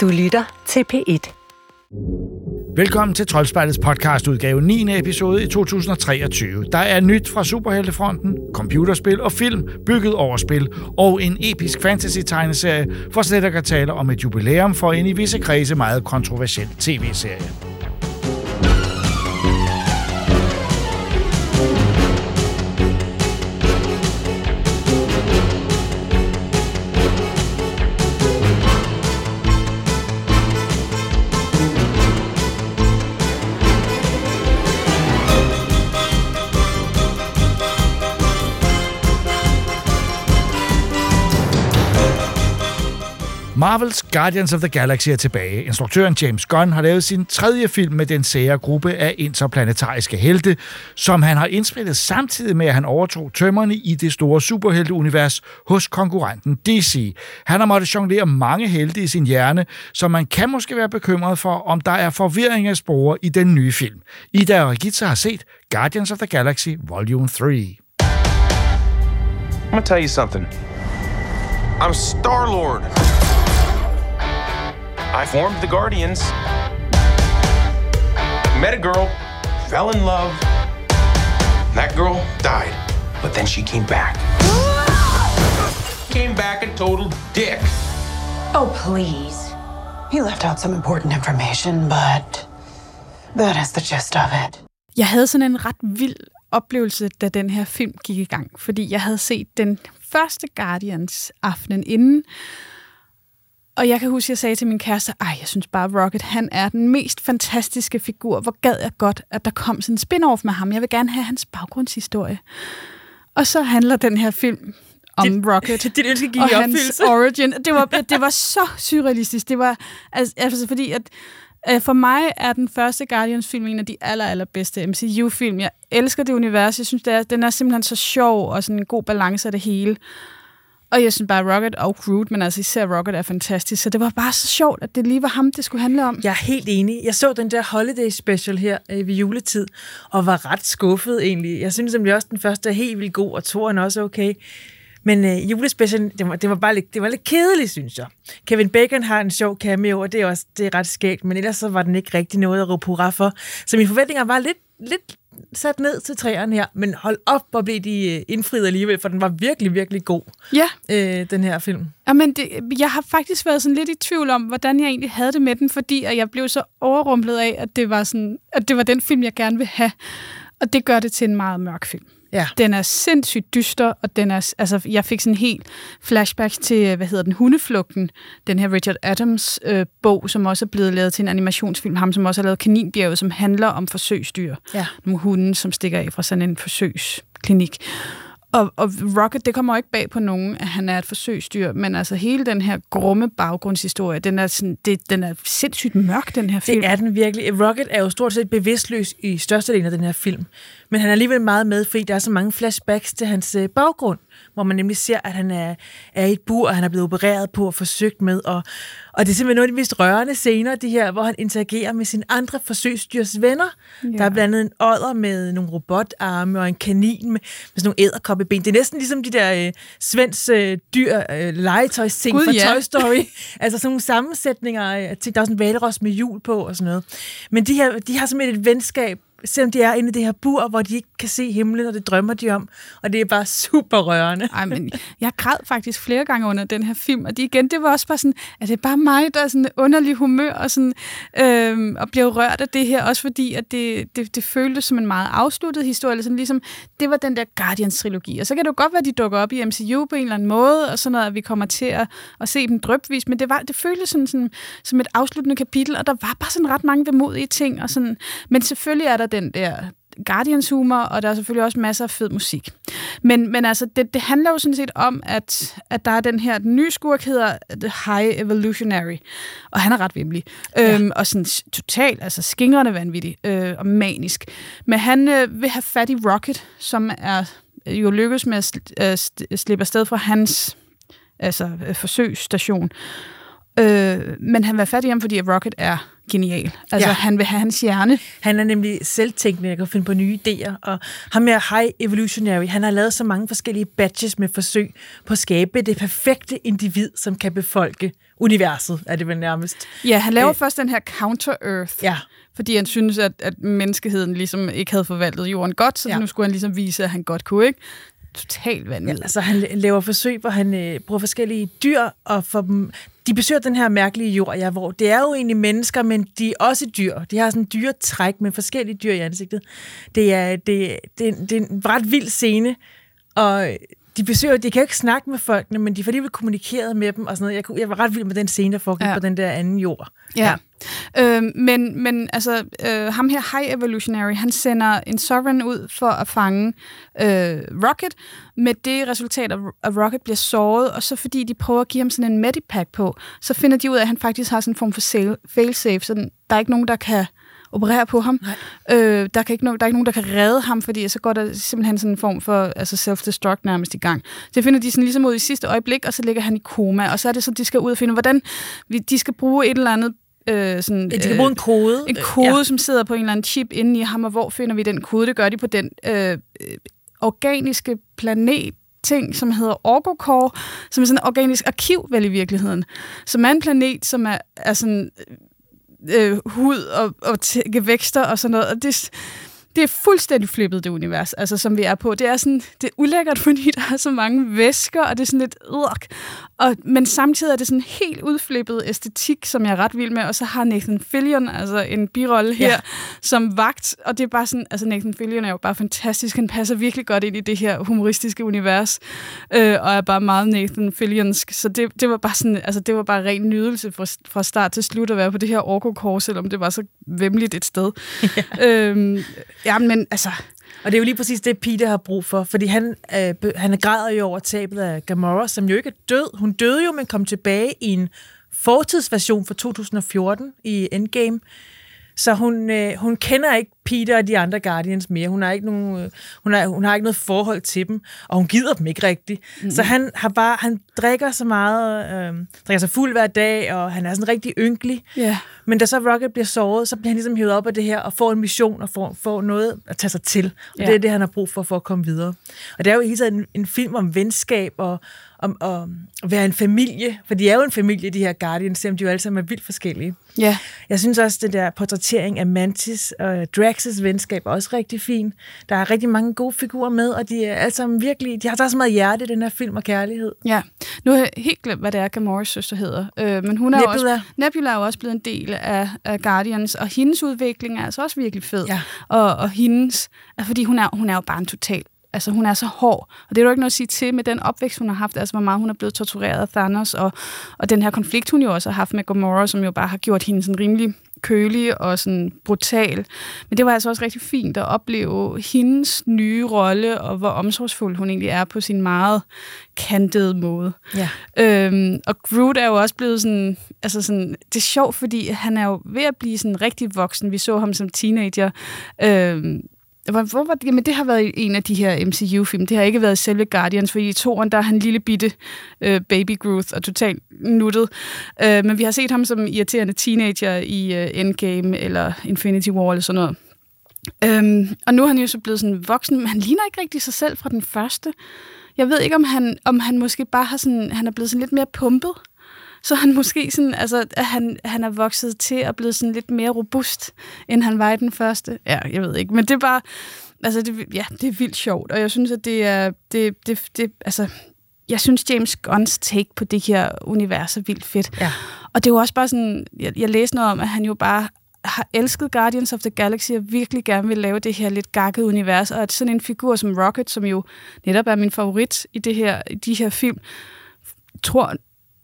Du lytter til P1. Velkommen til Troldspejlets podcast udgave 9. episode i 2023. Der er nyt fra Superheltefronten, computerspil og film, bygget over spil, og en episk fantasy-tegneserie, for slet ikke at tale om et jubilæum for en i visse kredse meget kontroversiel tv-serie. Marvels Guardians of the Galaxy er tilbage. Instruktøren James Gunn har lavet sin tredje film med den sære gruppe af interplanetariske helte, som han har indspillet samtidig med, at han overtog tømmerne i det store superhelteunivers hos konkurrenten DC. Han har måttet jonglere mange helte i sin hjerne, så man kan måske være bekymret for, om der er forvirring af spore i den nye film. Ida og Regitza har set Guardians of the Galaxy Volume 3. I'm gonna tell you something. I'm Star-Lord. I formed the Guardians. Met a girl, fell in love. That girl died, but then she came back. came back a total dick. Oh, please. He left out some important information, but that is the gist of it. Jeg havde sådan en ret vild oplevelse, da den her film gik i gang, fordi jeg havde set den første Guardians aftenen inden, Og jeg kan huske, at jeg sagde til min kæreste, ej, jeg synes bare, Rocket, han er den mest fantastiske figur. Hvor gad jeg godt, at der kom sådan en spin-off med ham. Jeg vil gerne have hans baggrundshistorie. Og så handler den her film om dit, Rocket dit ønske gik og hans origin. Det var, det var så surrealistisk. Det var altså, altså fordi, at øh, for mig er den første Guardians-film en af de aller, allerbedste MCU-film. Jeg elsker det univers. Jeg synes, det er, den er simpelthen så sjov og sådan en god balance af det hele. Og jeg synes bare, Rocket og Groot, men altså især Rocket er fantastisk. Så det var bare så sjovt, at det lige var ham, det skulle handle om. Jeg er helt enig. Jeg så den der holiday special her øh, ved juletid, og var ret skuffet egentlig. Jeg synes nemlig også, den første er helt vildt god, og toren også okay. Men øh, julespecialen, det var, det var bare lidt, det var lidt kedeligt, synes jeg. Kevin Bacon har en sjov cameo, og det er også det er ret skægt, men ellers så var den ikke rigtig noget at råbe hurra for. Så mine forventninger var lidt, lidt sat ned til træerne her, men hold op, hvor blev de øh, indfriet alligevel, for den var virkelig, virkelig god, ja. øh, den her film. Jamen, det, jeg har faktisk været sådan lidt i tvivl om, hvordan jeg egentlig havde det med den, fordi at jeg blev så overrumplet af, at det var, sådan, at det var den film, jeg gerne vil have. Og det gør det til en meget mørk film. Ja. Den er sindssygt dyster, og den er, altså, jeg fik sådan helt flashback til, hvad hedder den, Hundeflugten, den her Richard Adams øh, bog, som også er blevet lavet til en animationsfilm, ham som også har lavet Kaninbjerget, som handler om forsøgsdyr. Ja. Nogle hunde, som stikker af fra sådan en forsøgsklinik. Og, og Rocket, det kommer ikke bag på nogen, at han er et forsøgsdyr, men altså hele den her grumme baggrundshistorie, den er, sådan, det, den er sindssygt mørk, den her film. Det er den virkelig. Rocket er jo stort set bevidstløs i størstedelen af den her film, men han er alligevel meget med, fordi der er så mange flashbacks til hans øh, baggrund, hvor man nemlig ser, at han er, er i et bur, og han er blevet opereret på og forsøgt med, og, og det er simpelthen nogle af de mest rørende scener, de her, hvor han interagerer med sine andre forsøgsdyrs venner. Ja. Der er blandt andet en odder med nogle robotarme og en kanin med, med sådan nogle æderkoppeben. Det er næsten ligesom de der øh, svensk øh, dyr øh, legetøjsting fra ja. Toy Story. altså sådan nogle sammensætninger af ting. Der er også en valros med hjul på og sådan noget. Men de, her, de har simpelthen et venskab, selvom de er inde i det her bur, hvor de ikke kan se himlen, og det drømmer de om. Og det er bare super rørende. Ej, men jeg græd faktisk flere gange under den her film, og det igen, det var også bare sådan, at det er bare mig, der er sådan underlig humør, og, sådan, øhm, og blev rørt af det her, også fordi, at det, det, det føltes som en meget afsluttet historie, eller sådan ligesom, det var den der Guardians-trilogi, og så kan det jo godt være, at de dukker op i MCU på en eller anden måde, og sådan noget, at vi kommer til at, at se dem drøbvis, men det, var, det føltes sådan, sådan, som et afsluttende kapitel, og der var bare sådan ret mange vemodige ting, og sådan, men selvfølgelig er der den der Guardians humor, og der er selvfølgelig også masser af fed musik. Men, men altså, det, det handler jo sådan set om, at, at der er den her, den nye skurk hedder The High Evolutionary, og han er ret vemmelig. Ja. Øhm, og sådan totalt, altså skingrende vanvittig øh, og manisk. Men han øh, vil have fat i Rocket, som er jo lykkes med at sl- øh, slippe afsted fra hans altså, øh, forsøgsstation. Øh, men han vil have fat i ham, fordi Rocket er genial. Altså, Ja. han vil have hans hjerne. Han er nemlig selvtænkende, jeg kan finde på nye idéer, og ham her High Evolutionary, han har lavet så mange forskellige badges med forsøg på at skabe det perfekte individ, som kan befolke universet, er det vel nærmest. Ja, han laver Øh. først den her Counter-Earth. Ja. Fordi han synes, at, at menneskeheden ligesom ikke havde forvaltet jorden godt, så ja. nu skulle han ligesom vise, at han godt kunne, ikke? Totalt Ja, altså han laver forsøg, hvor han øh, bruger forskellige dyr og får dem... De besøger den her mærkelige jord, ja, hvor det er jo egentlig mennesker, men de er også dyr. De har sådan dyre træk med forskellige dyr i ansigtet. Det er, det, det, det er en ret vild scene, og de besøger, de kan jo ikke snakke med folkene, men de får alligevel kommunikeret med dem og sådan noget. Jeg, kunne- jeg var ret vild med den scene, der foregik ja. Ja. på den der anden jord. Ja. Øh, men, men altså, øh, ham her, High Evolutionary, han sender en Sovereign ud for at fange øh, Rocket, med det resultat, at Rocket bliver såret, og så fordi de prøver at give ham sådan en medipack på, så finder de ud af, at han faktisk har sådan en form for failsafe, så der er ikke nogen, der kan operere på ham. Øh, der, kan ikke no- der er ikke nogen, der kan redde ham, fordi så går der simpelthen sådan en form for altså self-destruct nærmest i gang. Det finder de sådan ligesom ud i sidste øjeblik, og så ligger han i koma, og så er det så, de skal ud og finde, hvordan vi, de skal bruge et eller andet øh, sådan, De kan bruge en kode. en kode, ja. som sidder på en eller anden chip inde i ham, og hvor finder vi den kode? Det gør de på den øh, øh, organiske planet, ting, som hedder Orgocore, som er sådan et organisk arkiv, vel i virkeligheden. Som er en planet, som er, er sådan øh, hud og, og tæ- vækster og sådan noget. Og det, det er fuldstændig flippet, det univers, altså, som vi er på. Det er, sådan, det er ulækkert, fordi der er så mange væsker, og det er sådan lidt udk. Og, men samtidig er det sådan helt udflippet æstetik, som jeg er ret vild med. Og så har Nathan Fillion altså en birolle her, ja. som vagt. Og det er bare sådan, altså Nathan Fillion er jo bare fantastisk. Han passer virkelig godt ind i det her humoristiske univers, øh, og er bare meget Nathan Fillionsk. Så det, det var bare sådan, altså det var bare ren nydelse fra, fra start til slut at være på det her Orko-kors, selvom det var så vemmeligt et sted. Ja. Øhm, ja, men altså, Og det er jo lige præcis det, Peter har brug for, fordi han, øh, han græder jo over tabet af Gamora, som jo ikke er død. Hun døde jo, men kom tilbage i en fortidsversion fra 2014 i Endgame. Så hun, øh, hun kender ikke Peter og de andre Guardians mere. Hun har ikke nogen, øh, hun har, hun har ikke noget forhold til dem, og hun gider dem ikke rigtigt. Mm. Så han har bare, han drikker så meget, øh, drikker sig fuld hver dag, og han er sådan rigtig ynkelig. ja. Men da så Rocket bliver såret, så bliver han ligesom hævet op af det her, og får en mission, og får, får noget at tage sig til. Og. Ja. det er det, han har brug for, for at komme videre. Og det er jo hele tiden en, en film om venskab, og om om at være en familie. For de er jo en familie, de her Guardians, selvom de jo alle sammen er vildt forskellige. Ja, Jeg synes også, det der portrættering af Mantis og Drax's venskab er også rigtig fin. Der er rigtig mange gode figurer med, og de er alle sammen virkelig, de har så meget hjerte i den her film og kærlighed. Ja, nu har jeg helt glemt, hvad det er, Gamoras søster hedder. Øh, men hun er Nebula. Også, Nebula er jo også blevet en del af, af Guardians, og hendes udvikling er altså også virkelig fed. Ja. Og, og hendes, altså fordi hun er, hun er jo bare en total Altså, hun er så hård, og det er jo ikke noget at sige til med den opvækst, hun har haft, altså hvor meget hun er blevet tortureret af Thanos, og, og den her konflikt, hun jo også har haft med Gamora, som jo bare har gjort hende sådan rimelig kølig og sådan brutal. Men det var altså også rigtig fint at opleve hendes nye rolle, og hvor omsorgsfuld hun egentlig er på sin meget kantede måde. Ja. Øhm, og Groot er jo også blevet sådan, altså sådan, det er sjovt, fordi han er jo ved at blive sådan rigtig voksen. Vi så ham som teenager. Øhm, hvor, var det? Jamen, det har været en af de her MCU-film. Det har ikke været selve Guardians, for i toren, der er han lille bitte øh, baby Groot og totalt nuttet. Øh, men vi har set ham som irriterende teenager i øh, Endgame eller Infinity War eller sådan noget. Øhm, og nu er han jo så blevet sådan voksen, men han ligner ikke rigtig sig selv fra den første. Jeg ved ikke, om han, om han måske bare har sådan, han er blevet sådan lidt mere pumpet. Så han måske sådan, altså, at han, han er vokset til og blevet sådan lidt mere robust, end han var i den første. Ja, jeg ved ikke, men det er bare, altså, det, ja, det er vildt sjovt, og jeg synes, at det er, det, det, det, altså, jeg synes, James Gunns take på det her univers er vildt fedt. Ja. Og det er jo også bare sådan, jeg, jeg læste noget om, at han jo bare har elsket Guardians of the Galaxy og virkelig gerne vil lave det her lidt gakkede univers, og at sådan en figur som Rocket, som jo netop er min favorit i, det her, i de her film, tror,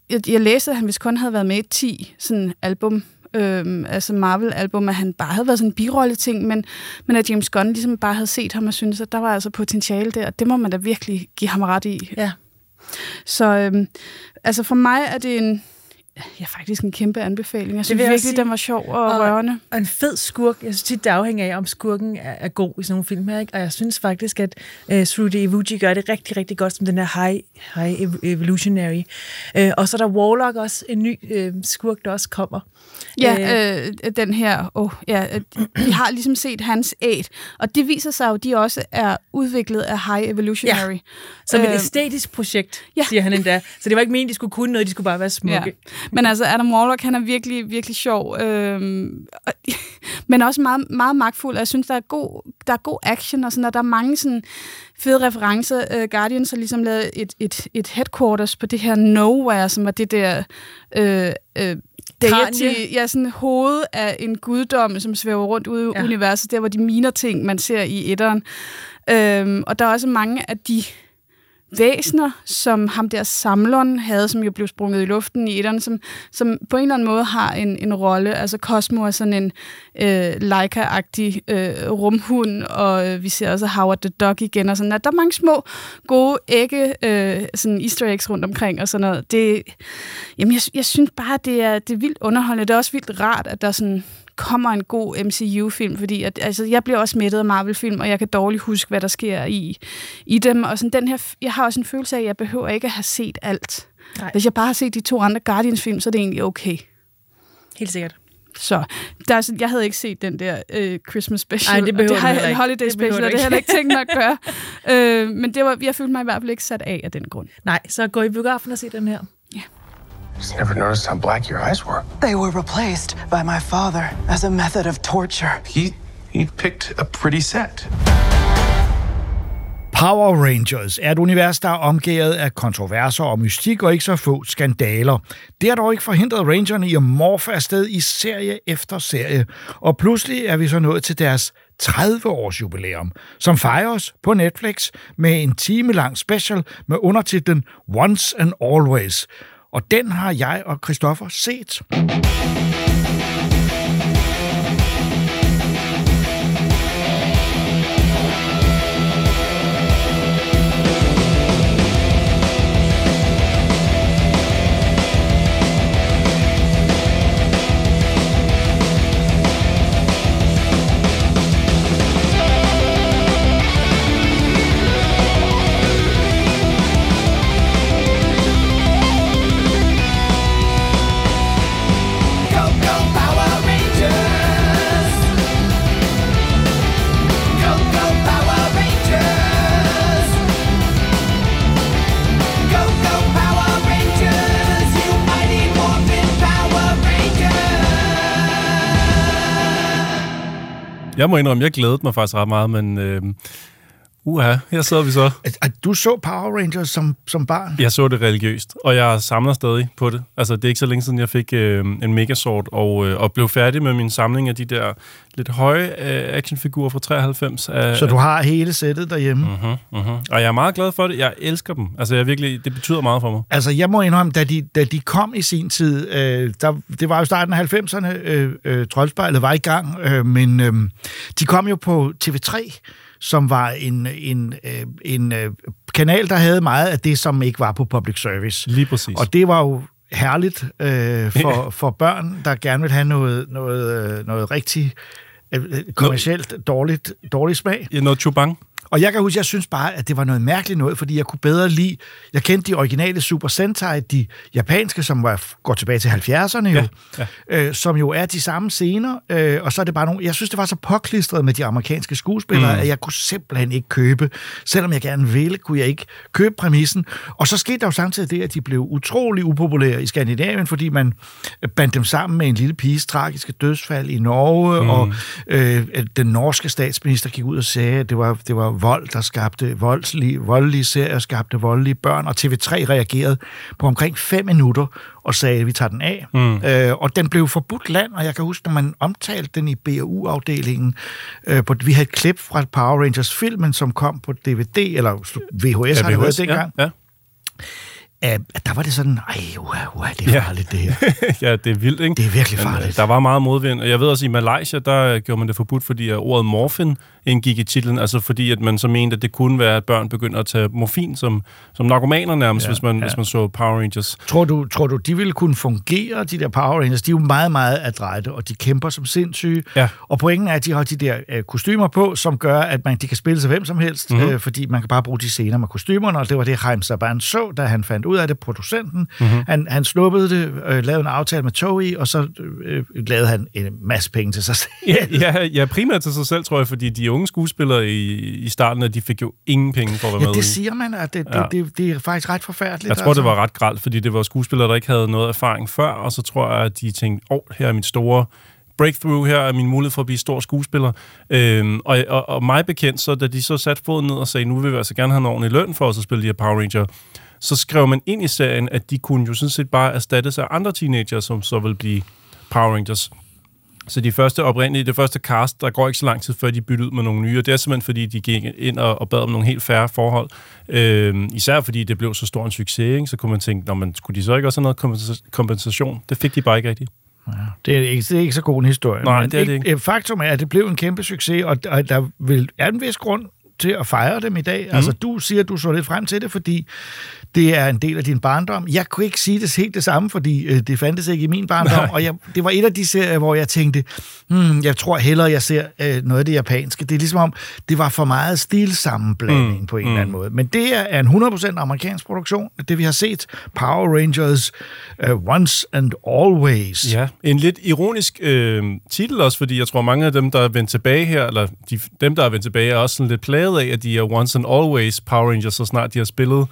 jeg, jeg læste, at han vist kun havde været med i 10 sådan album, øhm, altså Marvel-album, at han bare havde været sådan en birolle-ting, men, men at James Gunn ligesom bare havde set ham og syntes, at der var altså potentiale der, og det må man da virkelig give ham ret i. Ja. Så øhm, altså for mig er det en, ja, faktisk en kæmpe anbefaling. Jeg synes virkelig, sige. den var sjov og, Og- rørende. Og en fed skurk. Jeg synes tit, det afhænger af, om skurken er, er god i sådan nogle film her. Ikke? Og jeg synes faktisk, at uh, Sruti Ivuji gør det rigtig, rigtig godt som den her high, high ev- evolutionary. Uh, og så er der Warlock også, en ny uh, skurk, der også kommer. Ja, øh, den her, oh, ja, øh, vi har ligesom set hans æt, og det viser sig jo, at de også er udviklet af High Evolutionary. Ja. Som et Øh, æstetisk projekt, ja. siger han endda. Så det var ikke meningen, de skulle kunne noget, de skulle bare være smukke. Ja. Men altså, Adam Warlock, han er virkelig, virkelig sjov. Øhm, og, men også meget, meget magtfuld. og Jeg synes, der er god, der er god action, og, sådan, og der er mange sådan, fede referencer. Uh, Guardians har ligesom lavet et, et, et headquarters på det her Nowhere, som var det der... Øh, øh, deity, ja, sådan hoved af en guddom, som svæver rundt ude i Ja. universet, der hvor de miner ting, man ser i etteren. Øhm, og der er også mange af de væsener, som ham der samleren havde, som jo blev sprunget i luften i etteren, som, som på en eller anden måde har en, en rolle. Altså Cosmo er sådan en øh, Leica-agtig øh, rumhund, og øh, vi ser også Howard the Duck igen, og sådan at Der er mange små, gode ægge, øh, sådan easter eggs rundt omkring, og sådan noget. Det, jamen, jeg, jeg synes bare, det er, det er vildt underholdende. Det er også vildt rart, at der sådan kommer en god MCU-film, fordi at, altså, jeg bliver også mættet af Marvel-film, og jeg kan dårligt huske, hvad der sker i, i dem. Og sådan, den her, jeg har også en følelse af, at jeg behøver ikke at have set alt. Nej. Hvis jeg bare har set de to andre Guardians-film, så er det egentlig okay. Helt sikkert. Så der er, sådan- jeg havde ikke set den der øh, Christmas special. Ej, det behøver det har ikke. Holiday Det special, og det har jeg ikke tænkt mig at gøre. øh, men det var, jeg følte mig i hvert fald ikke sat af af den grund. Nej, så gå i biografen og se den her. Just never noticed how black your eyes were. They were replaced by my father as a method of torture. He he picked a pretty set. Power Rangers er et univers, der er omgivet af kontroverser og mystik og ikke så få skandaler. Det har dog ikke forhindret Rangerne i at morfe afsted i serie efter serie. Og pludselig er vi så nået til deres 30-års jubilæum, som fejres på Netflix med en time lang special med undertitlen Once and Always. Og den har jeg og Christoffer set. Jeg må indrømme, jeg glædede mig faktisk ret meget, men øh, uha, her sidder vi så. At- at Du så Power Rangers som, som barn? Jeg så det religiøst, og jeg samler stadig på det. Altså, det er ikke så længe siden, jeg fik øh, en Megazord, og, øh, og blev færdig med min samling af de der lidt høje øh, actionfigurer fra 93. Af, Så du har hele sættet derhjemme? Mm. Uh-huh, uh-huh. Og jeg er meget glad for det. Jeg elsker dem. Altså, jeg virkelig, det betyder meget for mig. Altså, jeg må indrømme, da de, da de kom i sin tid, øh, der, det var jo starten af 90'erne, øh, øh, Troldspejlet var i gang, øh, men øh, de kom jo på TV3, som var en, en, øh, en øh, kanal, der havde meget af det, som ikke var på public service. Lige præcis. Og det var jo herligt øh, for, for børn, der gerne vil have noget, noget, øh, noget rigtig øh, kommercielt dårligt, dårlig smag. Ja, noget chubang. Og jeg kan huske, jeg synes bare, at det var noget mærkeligt noget, fordi jeg kunne bedre lide... Jeg kendte de originale Super Sentai, de japanske, som var, går tilbage til 70'erne jo, Ja, Øh, som jo er de samme scener, øh, og så er det bare nogle... Jeg synes, det var så påklistret med de amerikanske skuespillere, mm. at jeg kunne simpelthen ikke købe. Selvom jeg gerne ville, kunne jeg ikke købe præmissen. Og så skete der jo samtidig det, at de blev utrolig upopulære i Skandinavien, fordi man bandt dem sammen med en lille piges tragiske dødsfald i Norge, mm. og øh, den norske statsminister gik ud og sagde, at det var, det var vold, der skabte voldelige, voldelige serier, skabte voldelige børn, og TV3 reagerede på omkring fem minutter og sagde, at vi tager den af. Mm. Øh, og den blev forbudt land, og jeg kan huske, når man omtalte den i BAU-afdelingen, øh, på, vi havde et klip fra Power Rangers-filmen, som kom på DVD, eller VHS, ja, har det været dengang. Ja, ja. At, der var det sådan, ej, uha, uha, det er Ja. farligt det her. ja, det er vildt, ikke? Det er virkelig Men, øh, farligt. Der var meget modvind, og jeg ved også, at i Malaysia, der gjorde man det forbudt, fordi ordet morfin indgik i titlen, altså fordi, at man så mente, at det kunne være, at børn begynder at tage morfin som, som narkomaner nærmest, ja, hvis, man, ja. hvis man så Power Rangers. Tror du, tror du, de ville kunne fungere, de der Power Rangers? De er jo meget, meget adrette, og de kæmper som sindssyge. Ja. Og pointen er, at de har de der øh, kostymer på, som gør, at man, de kan spille sig hvem som helst, Mhm. mm-hmm. øh, fordi man kan bare bruge de scener med kostymerne, og det var det, Haim Saban så, da han fandt ud af det, producenten. Mhm. Mm-hmm. Han, han snuppede det, øh, lavede en aftale med Toei, og så øh, lavede han en masse penge til sig selv. Ja, ja, ja, primært til sig selv, tror jeg, fordi de unge skuespillere i, i starten, af, de fik jo ingen penge for at være Ja, med. det siger man, at det, Ja. det, det, det er faktisk ret forfærdeligt. Jeg tror, det var ret gralt, fordi det var skuespillere, der ikke havde noget erfaring før, og så tror jeg, at de tænkte, åh, oh, her er mit store breakthrough, her er min mulighed for at blive stor skuespiller. Øhm, og, og, og mig bekendt, så da de så satte foden ned og sagde, nu vil vi altså gerne have en ordentlig løn for os at spille de her Power Ranger, så skrev man ind i serien, at de kunne jo sådan set bare erstattes af andre teenager, som så vil blive Power Rangers. Så de første oprindelige, det første cast, der går ikke så lang tid, før de byttede ud med nogle nye, og det er simpelthen, fordi de gik ind og, og bad om nogle helt færre forhold. Øhm, især fordi det blev så stor en succes, ikke? så kunne man tænke, men skulle de så ikke også have noget kompensa- kompensation? Det fik de bare ikke rigtigt. Det er ikke, det er ikke så god en historie. Nej, men det er det ikke. Faktum er, at det blev en kæmpe succes, og, og der vil, er en vis grund til at fejre dem i dag. Mm. Altså, du siger, at du så lidt frem til det, fordi det er en del af din barndom. Jeg kunne ikke sige det helt det samme, fordi øh, det fandtes ikke i min barndom, Nej. og jeg, det var et af de serier, hvor jeg tænkte, hmm, jeg tror hellere, jeg ser øh, noget af det japanske. Det er ligesom om, det var for meget stilsammenblanding mm. på en mm. eller anden måde. Men det er en 100% amerikansk produktion. Det vi har set, Power Rangers uh, Once and Always. Ja, en lidt ironisk øh, titel også, fordi jeg tror, mange af dem, der er vendt tilbage her, eller de, dem, der er vendt tilbage, er også sådan lidt plaget af, at de er once and always Power Rangers, så snart de har spillet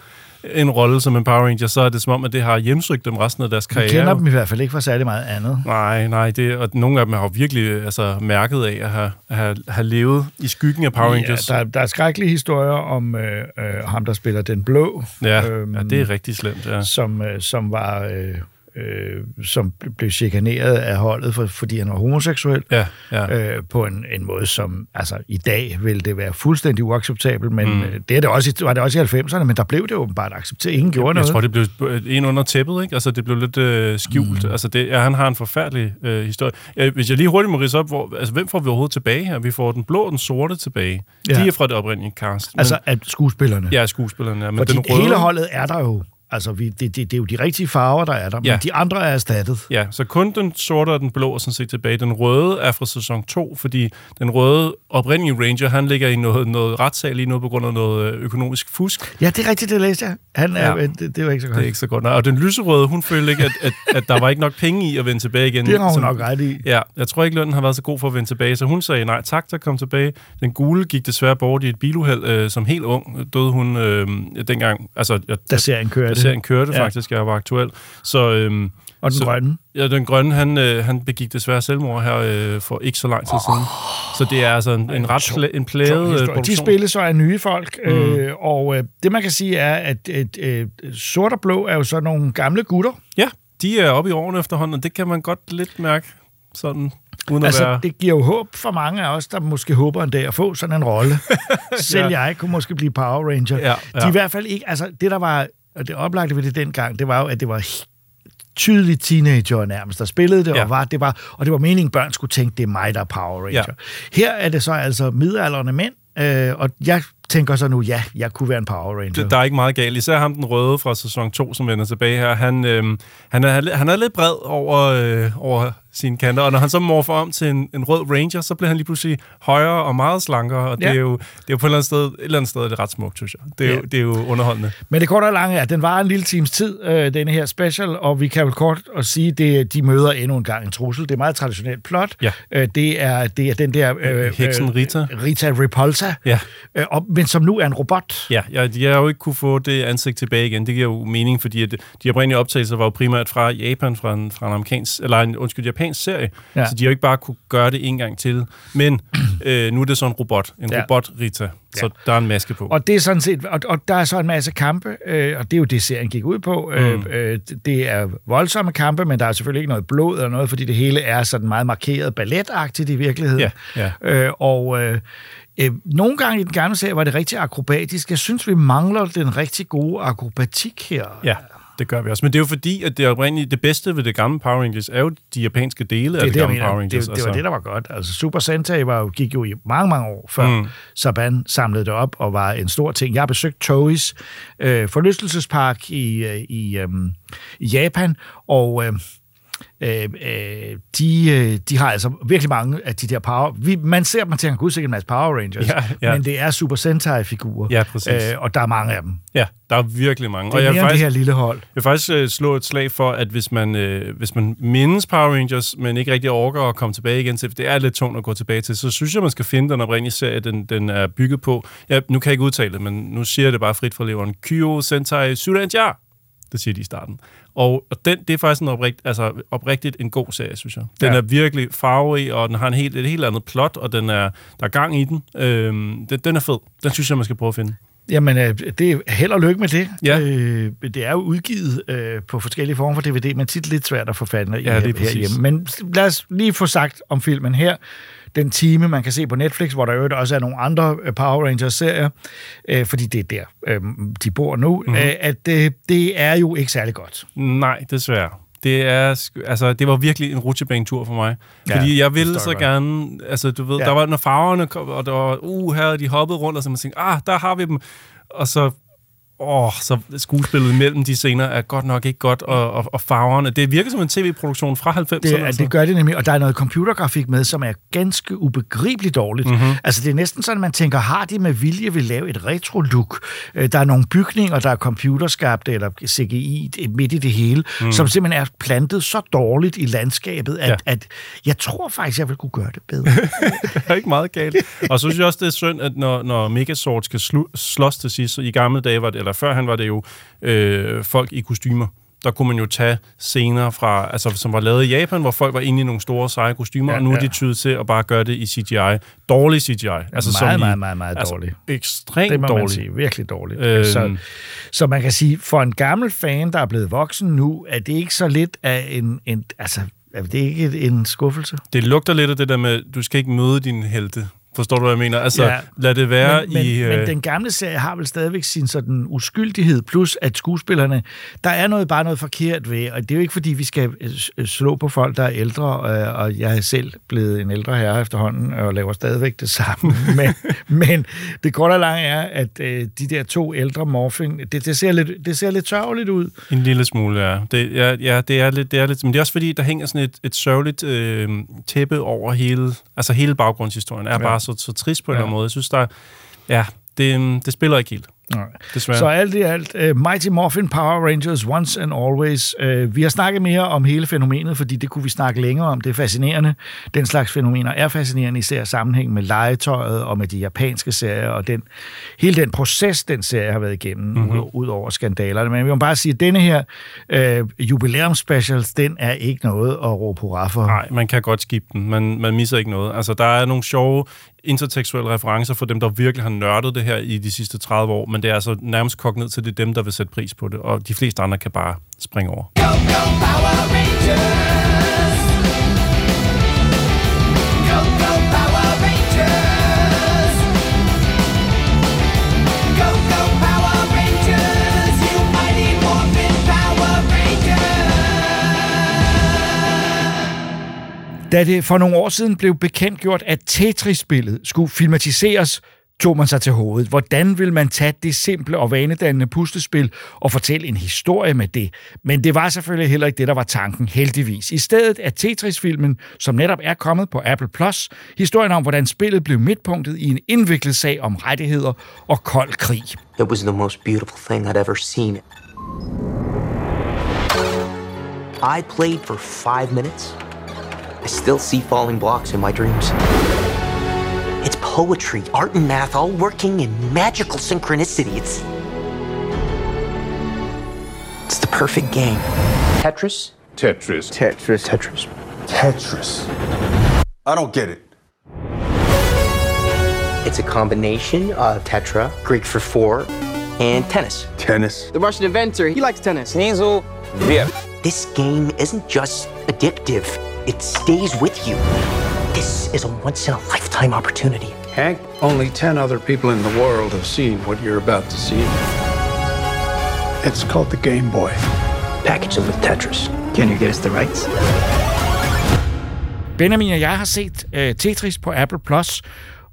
en rolle som en Power Ranger, så er det som om, at det har hjemsøgt dem resten af deres Jeg karriere. kender dem i hvert fald ikke for særlig meget andet. Nej, nej, det, og nogle af dem har virkelig altså, mærket af at have, have, have levet i skyggen af Power Rangers. Ja, der, der er skrækkelige historier om øh, øh, ham, der spiller Den Blå, ja, øhm, ja, det er rigtig slemt, ja. som, øh, som var... Øh, øh, som blev chikaneret af holdet, for, fordi han var homoseksuel, Ja, ja. øh, på en, en måde, som altså, i dag vil det være fuldstændig uacceptabelt, men mm. det er det også, var det også i 90'erne, men der blev det åbenbart accepteret. Ingen gjorde Jeg noget. tror, det blev en under tæppet, ikke? Altså, det blev lidt øh, skjult. Mm. Altså, det, ja, han har en forfærdelig øh, historie. Ja, hvis jeg lige hurtigt må ridse op, hvor, altså, hvem får vi overhovedet tilbage her? Vi får den blå og den sorte tilbage. Ja. Ja. De er fra det oprindelige cast. Men, altså, at skuespillerne. ja, skuespillerne. Ja, men Fordi den røde, hele holdet er der jo. Altså, vi, det, det, det er jo de rigtige farver, der er der, men Ja. de andre er erstattet. Ja, så kun den sorte og den blå er sådan set tilbage. Den røde er fra sæson 2, fordi den røde oprindelige Ranger, han ligger i noget, noget retssag lige nu på grund af noget øh, økonomisk fusk. Ja, det er rigtigt, det læste jeg. Han er, Ja. ja. det, det var ikke så godt. Det er ikke så godt. Nej, og den lyserøde, hun følte ikke, at, at, at der var ikke nok penge i at vende tilbage igen. Det har hun Som- nok ret i. Ja, jeg tror ikke, lønnen har været så god for at vende tilbage, så hun sagde nej tak til at komme tilbage. Den gule gik desværre bort i et biluheld, øh, som helt ung døde hun øh, dengang. Altså, jeg, Da serien kørte. Da serien kørte Ja. faktisk, jeg var aktuel. Så, øhm, Og den så, grønne. Ja, den grønne, han, øh, han begik desværre selvmord her øh, for ikke så lang tid siden. Så det er altså en, en ret pla- en Tung plæget øh, historie. De produktion. spilles så af nye folk, mm. øh, og øh, det man kan sige er, at et, øh, sort og blå er jo så nogle gamle gutter. Ja, de er oppe i årene efterhånden, og det kan man godt lidt mærke sådan, uden Altså, være... det giver jo håb for mange af os, der måske håber en dag at få sådan en rolle. Selv Ja. jeg kunne måske blive Power Ranger. Ja, ja. De er i hvert fald ikke... Altså, det der var... Og det oplagte ved det dengang, det var jo, at det var tydeligt teenager nærmest, der spillede det, ja. Og, var, det var, og det var meningen, børn skulle tænke, det er mig, der er Power Ranger. Ja. Her er det så altså midaldrende mænd, øh, og jeg tænker så nu, ja, jeg kunne være en Power Ranger. Det- Der er ikke meget galt. Især ham, den røde fra sæson 2, som vender tilbage her. Han, øh, han, er, han er lidt bred over, øh, over sine kanter, og når han så morfer om til en, en rød ranger, så bliver han lige pludselig højere og meget slankere, og det, Ja. er jo, det er jo på et eller andet sted, et eller andet sted er det ret smukt, synes jeg. Det er, Ja. jo, det er jo underholdende. Men det korte og lange er, at den var en lille times tid, øh, denne her special, og vi kan vel kort og sige, at de møder endnu en gang en trussel. Det er meget traditionelt plot. Ja. Øh, det, er, det er den der... Øh, Heksen Rita. Øh, Rita Repulsa, Ja. øh, og, men som nu er en robot. Ja, ja, de har jo ikke kunne få det ansigt tilbage igen. Det giver jo mening, fordi at de oprindelige optagelser var jo primært fra Japan, fra en, fra en amerikansk, eller en, undskyld, japansk serie. Ja. Ja. Så de har jo ikke bare kunne gøre det en gang til. Men øh, nu er det så en robot. En Ja. ja. robot-Rita. Så der er en maske på. Og det er sådan set, og, og der er så en masse kampe, øh, og det er jo det, serien gik ud på. Mm. Øh, øh, det er voldsomme kampe, men der er selvfølgelig ikke noget blod eller noget, fordi det hele er sådan meget markeret balletagtigt i virkeligheden. Ja, Øh, og øh, øh, nogle gange i den gamle serie var det rigtig akrobatisk. Jeg synes, vi mangler den rigtig gode akrobatik her. Ja, det gør vi også. Men det er jo fordi, at det oprindelige, det bedste ved det gamle Power Rangers er jo de japanske dele af Det, det, det, gamle. Power Rangers. det, det var det, der var godt. Altså, Super Sentai var jo, gik jo i mange, mange år, før mm. Saban samlede det op og var en stor ting. Jeg har besøgt Toeis øh, forlystelsespark i, øh, i, øh, i Japan, og... Øh, øh, øh, de, øh, de har altså virkelig mange af de der Power... Vi, man ser dem og tænker, gud, sikkert en masse Power Rangers, Ja, ja. men det er Super Sentai-figurer. Ja, præcis. Øh, og der er mange af dem. Ja, der er virkelig mange. Det er jeg mere end det faktisk, her lille hold. jeg vil faktisk øh, slå et slag for, at hvis man, øh, hvis man mindes Power Rangers, men ikke rigtig orker at komme tilbage igen til, for det er lidt tungt at gå tilbage til, så synes jeg, man skal finde den oprindelige serie, den, den er bygget på. Ja, nu kan jeg ikke udtale det, men nu siger jeg det bare frit fra leveren. Kyo Sentai Surenja. Det siger de i starten. Og, og den, det er faktisk en oprigt, altså, oprigtigt en god serie, synes jeg. Den Ja. er virkelig farverig, og den har en helt, et helt andet plot, og den er, der er gang i den. Øhm, den. Den er fed. Den synes jeg, man skal prøve at finde. Jamen, øh, det er held og lykke med det. Ja. Øh, det er jo udgivet øh, på forskellige former for DVD, men tit lidt svært at få fat i Ja, herhjemme. Men lad os lige få sagt om filmen her. Den time, man kan se på Netflix, hvor der jo også er nogle andre øh, Power Rangers-serier, øh, fordi det er der, øh, de bor nu, Mhm. mm-hmm. øh, at øh, det er jo ikke særlig godt. Nej, desværre. Det, er, altså, det var virkelig en rutsjebanetur for mig. Ja, fordi jeg det ville så gerne... Altså, du ved, ja. der var, når farverne kom, og der var, uh, her de hoppede rundt, og så man tænkte, ah, der har vi dem. Og så, åh, så skuespillet mellem de scener er godt nok ikke godt, og, og, og farverne. Det virker som en tv-produktion fra 90'erne. Det, altså. det gør det nemlig, og der er noget computergrafik med, som er ganske ubegribeligt dårligt. Mhm. Mm-hmm. Altså det er næsten sådan, man tænker, har de med vilje vil lave et retro-look? Øh, Der er nogle bygninger, der er computerskabte, eller CGI midt i det hele, mm. som simpelthen er plantet så dårligt i landskabet, at, ja. At jeg tror faktisk, jeg vil kunne gøre det bedre. Det er ikke meget galt. Og så synes jeg også, det er synd, at når, når Megazord skal slu- slås til sidst, så i gamle dage var det, eller før han var det jo øh, folk i kostymer. Der kunne man jo tage scener fra, altså, som var lavet i Japan, hvor folk var inde i nogle store, seje kostymer, Ja, og nu er de tydet til at bare gøre det i CGI. Dårlig CGI. Altså, meget, i- meget, meget, meget altså, dårlig. Ekstremt Det må dårlig. man sige. Virkelig dårligt. Øhm. Så, så man kan sige, for en gammel fan, der er blevet voksen nu, er det ikke så lidt af en... en altså, er det ikke en skuffelse? Det lugter lidt af det der med, du skal ikke møde din helte. Forstår du, hvad jeg mener? Altså, Ja. lad det være men, men, i... men øh, den gamle serie har vel stadigvæk sin sådan uskyldighed, plus at skuespillerne, der er noget bare noget forkert ved, og det er jo ikke fordi, vi skal øh, slå på folk, der er ældre, øh, og jeg er selv blevet en ældre herre efterhånden, og laver stadigvæk det samme, men, men det korte og lange er, at øh, de der to ældre morfing, det, det, ser lidt, det ser lidt sørgeligt ud. En lille smule, ja. Det, ja, ja, det er lidt, det er lidt, men det er også fordi, der hænger sådan et, et sørgeligt øh, tæppe over hele, altså hele baggrundshistorien, er ja. bare så, så trist på en Ja. eller anden måde. Jeg synes, der er- ja, det, øhm, det spiller ikke helt, Nej. desværre. Så alt i alt, uh, Mighty Morphin Power Rangers Once and Always. Uh, vi har snakket mere om hele fænomenet, fordi det kunne vi snakke længere om. Det er fascinerende. Den slags fænomener er fascinerende, især sammenhæng med legetøjet og med de japanske serier, og den, hele den proces, den serie har været igennem, Mhm. mm-hmm. ud, over skandalerne. Men vi må bare sige, at denne her uh, jubilæumspecials, den er ikke noget at råbe hurra for. Nej, man kan godt skippe den. Man, man misser ikke noget. Altså, der er nogle sjove intertekstuelle referencer for dem, der virkelig har nørdet det her i de sidste 30 år, men det er altså nærmest kogt ned til det er dem, der vil sætte pris på det, og de fleste andre kan bare springe over. Go, go, Power Rangers! Da det for nogle år siden blev bekendtgjort, at Tetris-spillet skulle filmatiseres, tog man sig til hovedet. Hvordan vil man tage det simple og vanedannende puslespil og fortælle en historie med det? Men det var selvfølgelig heller ikke det, der var tanken, heldigvis. I stedet er Tetris-filmen, som netop er kommet på Apple Plus, historien om, hvordan spillet blev midtpunktet i en indviklet sag om rettigheder og kold krig. It was the most beautiful thing I'd ever seen. I played for five minutes. I still see falling blocks in my dreams. It's poetry, art, and math all working in magical synchronicity. It's. It's the perfect game. Tetris? Tetris. Tetris. Tetris. Tetris. I don't get it. It's a combination of tetra, Greek for four, and tennis. Tennis. The Russian inventor, he likes tennis. Hazel, This game isn't just addictive, it stays with you. This is a once in a lifetime opportunity. Hank, only 10 other people in the world have seen what you're about to see. It's called the Game Boy. package them with Tetris. Can you get us the rights? Benjamin og jeg har set øh, Tetris på Apple Plus,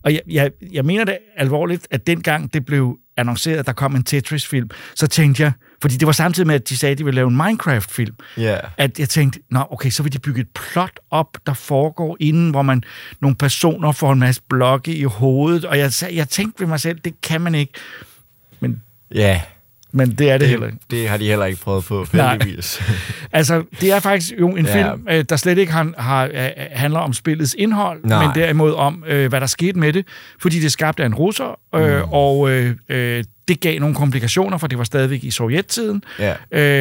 og jeg, jeg, jeg mener det alvorligt, at dengang det blev annonceret, at der kom en Tetris-film, så tænkte jeg, fordi det var samtidig med, at de sagde, at de ville lave en Minecraft-film, Ja. at jeg tænkte, nå okay, så vil de bygge et plot op, der foregår inden, hvor man nogle personer får en masse blokke i hovedet, og jeg, jeg tænkte ved mig selv, det kan man ikke, men, Ja, men det er det, det heller ikke. det har de heller ikke prøvet på, Nej. heldigvis. Altså, det er faktisk jo en Ja. film, øh, der slet ikke har, har, øh, handler om spillets indhold, Nej. men derimod om, øh, hvad der skete med det, fordi det skabt af en russer, øh, Mm. og øh, øh, det gav nogle komplikationer, for det var stadigvæk i sovjettiden, Ja.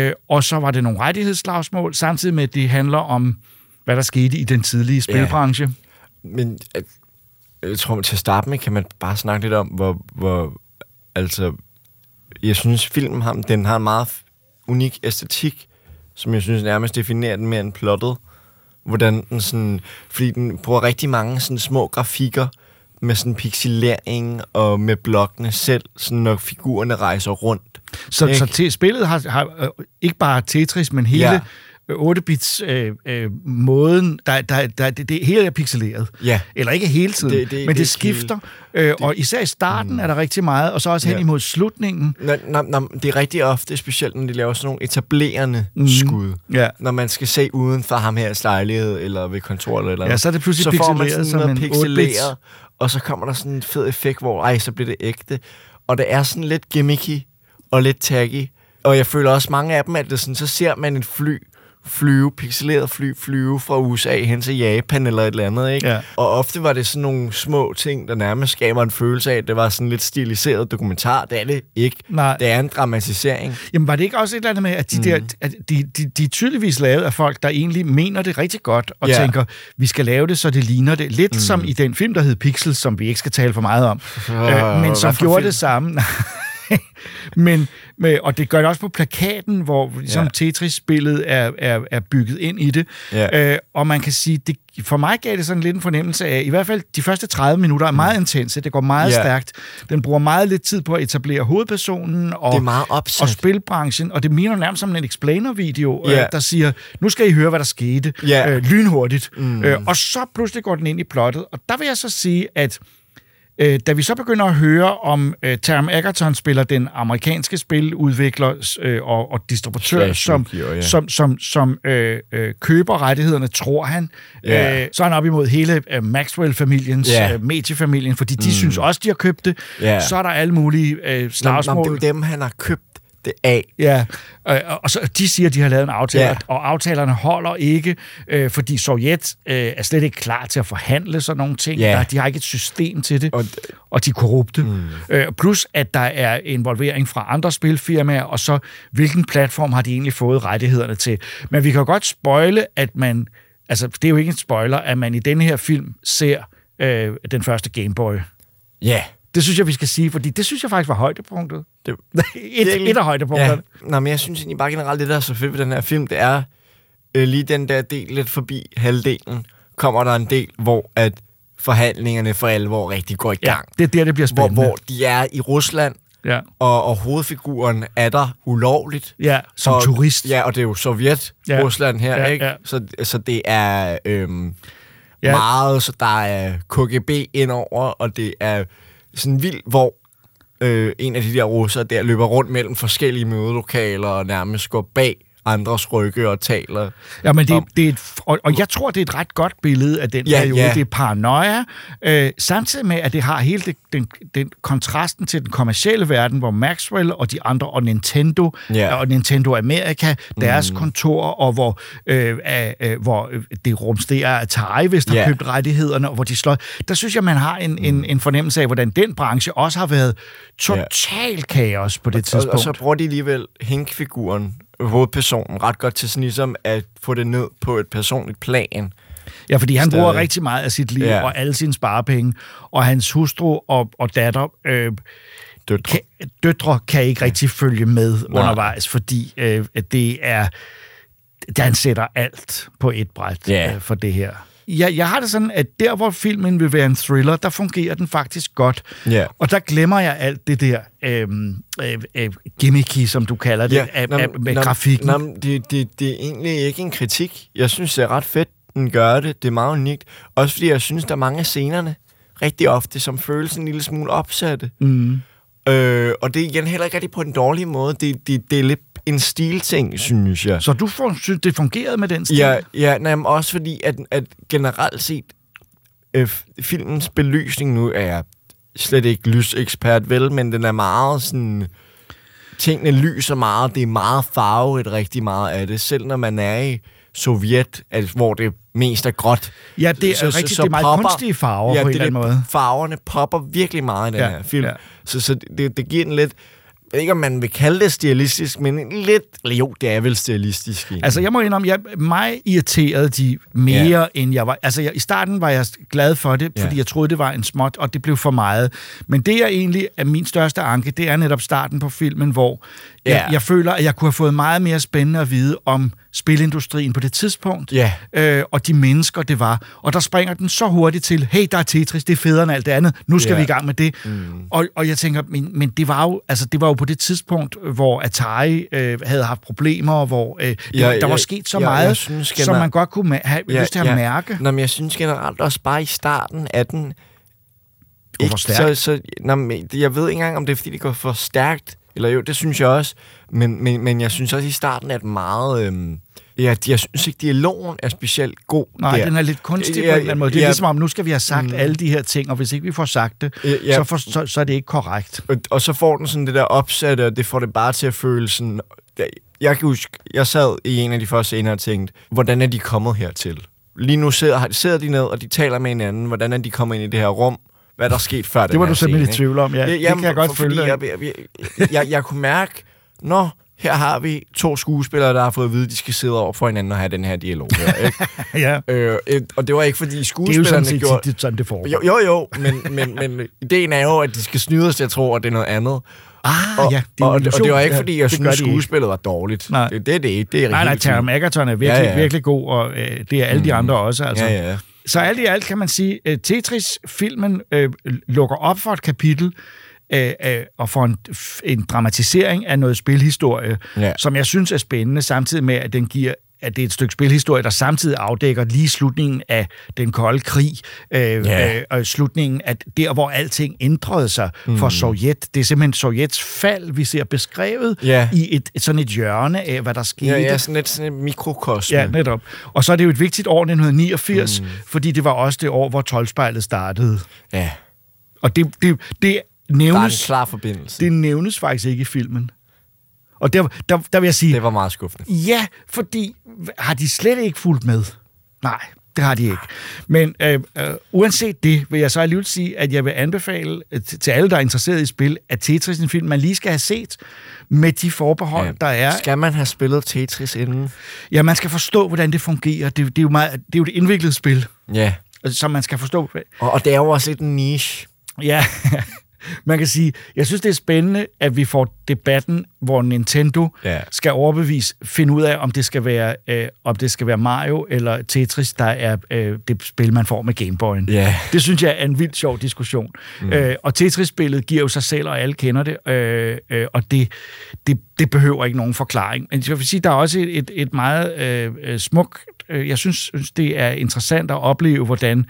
øh, og så var det nogle rettighedsslagsmål, samtidig med, at det handler om, hvad der skete i den tidlige spilbranche. Men øh, jeg tror, til at starte med kan man bare snakke lidt om, hvor, hvor altså, jeg synes, filmen har, den har en meget unik æstetik, som jeg synes nærmest definerer den mere end plottet. Hvordan den sådan, fordi den bruger rigtig mange sådan små grafikker, med sådan pixelering og med blokkene selv, sådan når figurerne rejser rundt. Så, Ikke? så til spillet har, har øh, ikke bare Tetris, men hele Ja. Ja. 8-bits øh, øh, måden, der, der, der, det, det hele er pixeleret. Ja. Eller ikke hele tiden, Det- det, det- det, men det det, er det skifter. Øh, og især i starten mm. er der rigtig meget, og så også hen Ja. imod slutningen. Nå, nå, nå, det er rigtig ofte, specielt når de laver sådan nogle etablerende mm. skud. Ja. Når man skal se uden for ham her lejlighed, eller ved kontoret, eller Ja, så er det pludselig så får man pixeleret sådan noget pixeleret, og så kommer der sådan en fed effekt, hvor ej, så bliver det ægte. Og det er sådan lidt gimmicky og lidt taggy. Og jeg føler også mange af dem, at det sådan, så ser man et fly flyve, pixeleret fly flyve fra USA hen til Japan eller et eller andet, ikke? Ja. Og ofte var det sådan nogle små ting, der nærmest skaber en følelse af, at det var sådan lidt stiliseret dokumentar. Det er det ikke. Nej. Det er en dramatisering. Jamen var det ikke også et eller andet med, at de, mm. der, at de, de, de er tydeligvis lavet af folk, der egentlig mener det rigtig godt, og Ja. tænker, vi skal lave det, så det ligner det. Lidt mm. som i den film, der hed Pixels, som vi ikke skal tale for meget om, Øh, men som gjorde film? det samme. men, med, og det gør det også på plakaten, hvor ligesom Ja. Tetris-spillet er, er, er bygget ind i det. Ja. Øh, og man kan sige, det, for mig gav det sådan lidt en fornemmelse af, i hvert fald de første 30 minutter er meget intense, det går meget Mm. Ja. stærkt. Den bruger meget lidt tid på at etablere hovedpersonen og, og spilbranchen, og det minder nærmest som en explainer-video, Ja. øh, der siger, nu skal I høre, hvad der skete, Ja. øh, lynhurtigt. Mm. Mm. Øh, og så pludselig går den ind i plottet, og der vil jeg så sige, at øh, da vi så begynder at høre om øh, Taram Egerton spiller den amerikanske spiludvikler øh, og, og distributør, Slash som, udgiver, ja. som, som, som øh, øh, køber rettighederne, tror han. Ja. Øh, så er han op imod hele øh, Maxwell-familiens, Ja. øh, mediefamilien, fordi de Mm. synes også, de har købt det. Ja. Så er der alle mulige øh, Nå, nå, det slagsmål. er jo dem, han har købt det af. Ja, øh, og så de siger, at de har lavet en aftale, Ja. og aftalerne holder ikke, øh, fordi Sovjet øh, er slet ikke klar til at forhandle sådan nogle ting. Ja. Der, de har ikke et system til det, Og og, de er korrupte. Mm. Øh, plus, at der er involvering fra andre spilfirmaer, og så hvilken platform har de egentlig fået rettighederne til. Men vi kan jo godt spoile, at man... Altså, det er jo ikke en spoiler, at man i denne her film ser øh, den første Game Boy. Ja. Det synes jeg, vi skal sige, fordi det synes jeg faktisk var højdepunktet. Det, et, et af højdepunkterne. Ja. Nå, men jeg synes egentlig bare generelt, det der er så fedt ved den her film, det er øh, lige den der del lidt forbi halvdelen, kommer der en del, hvor at forhandlingerne for alvor rigtig går i Ja, gang. det er der, det bliver hvor, spændende. hvor de er i Rusland, Ja. og, og hovedfiguren er der ulovligt. Ja, som og, turist. Ja, og det er jo Sovjet, Ja. ja. Rusland her, Ja, ikke? ja. Så, så det er øhm, Ja. ja. meget, så der er KGB indover, og det er sådan vild, hvor øh, en af de der russer der løber rundt mellem forskellige mødelokaler og nærmest går bag andres rygge og taler. Ja, men det, om- det er et, og, og jeg tror, det er et ret godt billede af den Ja, periode. ja. Det er paranoia, øh, samtidig med, at det har hele det, den, den kontrasten til den kommercielle verden, hvor Maxwell og de andre, og Nintendo, Ja. og Nintendo Amerika, deres mm. kontor, og hvor, øh, øh, hvor øh, det rumsterer Atari, hvis der Ja. har købt rettighederne, og hvor de slår... Der synes jeg, man har en, mm. en, en fornemmelse af, hvordan den branche også har været total kaos på det Og, tidspunkt. og så bruger de alligevel Hink-figuren, hovedpersonen, ret godt til sådan ligesom at få det ned på et personligt plan. Ja, fordi han Stadig. bruger rigtig meget af sit liv Ja. og alle sine sparepenge, og hans hustru og, og datter, øh, Døtre. kan, døtre kan ikke rigtig følge med Nej. undervejs, fordi øh, det er, der han sætter alt på et bræt Ja. øh, for det her. Jeg, jeg har det sådan, at der, hvor filmen vil være en thriller, der fungerer den faktisk godt. Ja. Og der glemmer jeg alt det der øhm, øh, øh, gimmicky, som du kalder det, ja, af, nå, af, med nå, grafikken. Men det, det, det er egentlig ikke en kritik. Jeg synes, det er ret fedt, den gør det. Det er meget unikt. Også fordi jeg synes, der er mange af scenerne, rigtig ofte, som føles en lille smule opsatte. Mm. Øh, og det er igen heller ikke rigtig på en dårlig måde. Det, det, det er lidt en stilting, synes jeg. Så du får, synes, det fungerede med den stil? Ja, ja nej, men også fordi, at, at generelt set, øh, filmens belysning nu er slet ikke lysekspert, vel, men den er meget sådan... Tingene lyser meget, det er meget farvet rigtig meget af det, selv når man er i Sovjet, altså, hvor det mest er gråt. Ja, det er rigtigt. Det er meget kunstige farver på en det eller anden måde. Farverne popper virkelig meget i den Ja, her film. ja. Så, så det, det giver den lidt... Jeg ved ikke, om man vil kalde det stilistisk, men lidt... Eller jo, det er vel stilistisk. egentlig. Altså, jeg må indrømme, jeg, mig irriterede de mere, ja. end jeg var... Altså, jeg, i starten var jeg glad for det, Ja. fordi jeg troede, det var en småt, og det blev for meget. Men det, jeg egentlig er min største anke, det er netop starten på filmen, hvor jeg, Ja. jeg føler, at jeg kunne have fået meget mere spændende at vide om spilindustrien på det tidspunkt, Ja. øh, og de mennesker, det var. Og der springer den så hurtigt til, hey, der er Tetris, det er federe end alt det andet, nu skal Ja. vi i gang med det. Mm. Og, og jeg tænker, men, men det, var jo, altså, det var jo på det tidspunkt, hvor Atari øh, havde haft problemer, hvor øh, Ja, ja, der ja, var sket så ja, meget, jeg synes som generelt- man godt kunne ma- have ja, lyst til at mærke. Nå, men jeg synes generelt også bare i starten af den... Stærkt. Så, så, nå, jeg ved ikke engang, om det er, fordi det går for stærkt. Eller jo, det synes jeg også. Men, men, men jeg synes også i starten, at meget... Øhm, ja, jeg synes ikke, dialogen er specielt god. Nej, der. den er lidt kunstig på en Ja, eller anden måde. Det er ja, ligesom om, nu skal vi have sagt mm. alle de her ting, og hvis ikke vi får sagt det, Ja, ja. så, for, så, så er det ikke korrekt. Og, og så får den sådan det der opsatte, og det får det bare til at føle sådan... Jeg kan huske, jeg sad i en af de første scener og tænkte, hvordan er de kommet hertil? Lige nu sidder, sidder de ned, og de taler med hinanden. Hvordan er de kommet ind i det her rum? Hvad er der sket før Det var du simpelthen scene, i tvivl om, ja. Det kan jeg godt for, følge jeg, jeg, jeg, jeg, jeg kunne mærke, nå, her har vi to skuespillere, der har fået at vide, at de skal sidde over for hinanden og have den her dialog her, ikke? ja. øh, og det var ikke, fordi Det er jo skuespillerne sådan gjorde... tit sådan, det foregår. Jo, jo, jo men, men, men ideen er jo, at de skal snyde os til at tro, at det er noget andet. Ah, og, ja, det er og, og, det var ikke, Ja, fordi jeg det gør synes, skuespillet var dårligt. Nej. Det, det er det ikke. Det er Nej, nej, fint. Egerton er virkelig, Ja, ja, ja. ja. virkelig god, og øh, det er alle de andre også. Altså. Ja, ja. Så alt i alt kan man sige, at Tetris-filmen øh, lukker op for et kapitel, øh, øh, og for en, en dramatisering af noget spilhistorie, Ja. som jeg synes er spændende, samtidig med, at den giver at det er et stykke spilhistorie, der samtidig afdækker lige slutningen af den kolde krig, øh, Ja. øh, og slutningen af der, hvor alting ændrede sig mm. for Sovjet. Det er simpelthen Sovjets fald, vi ser beskrevet Ja. i et, sådan et hjørne af, hvad der skete. Ja, ja, sådan lidt sådan et mikrokosme. Ja, netop. Og så er det jo et vigtigt år, 1989, mm. fordi det var også det år, hvor 12-spejlet startede. ja. Og det, det, det Der er en nævnes, klar forbindelse. det nævnes faktisk ikke i filmen. Og der, der, der vil jeg sige, Det var meget skuffende. ja, fordi har de slet ikke fulgt med? Nej, det har de ikke. Men øh, øh, uanset det, vil jeg så alligevel sige, at jeg vil anbefale øh, til til alle, der er interesseret i spil, at Tetris er en film, man lige skal have set med de forbehold, ja. der er. Skal man have spillet Tetris inden? Ja, man skal forstå, hvordan det fungerer. Det, det, er, jo meget, det er jo et indviklet spil, Ja. som man skal forstå. Og, og det er jo også lidt en niche. Ja, man kan sige, jeg synes, det er spændende, at vi får debatten, hvor Nintendo Ja. skal overbevise, finde ud af, om det skal være, øh, om det skal være Mario eller Tetris, der er øh, det spil, man får med Gameboyen. Ja. Det synes jeg er en vildt sjov diskussion. Mm. Øh, og Tetris-spillet giver jo sig selv, og alle kender det, øh, øh, og det, det, det behøver ikke nogen forklaring. Men jeg vil sige, der er også et, et, et meget øh, øh, smukt... Øh, jeg synes, synes, det er interessant at opleve, hvordan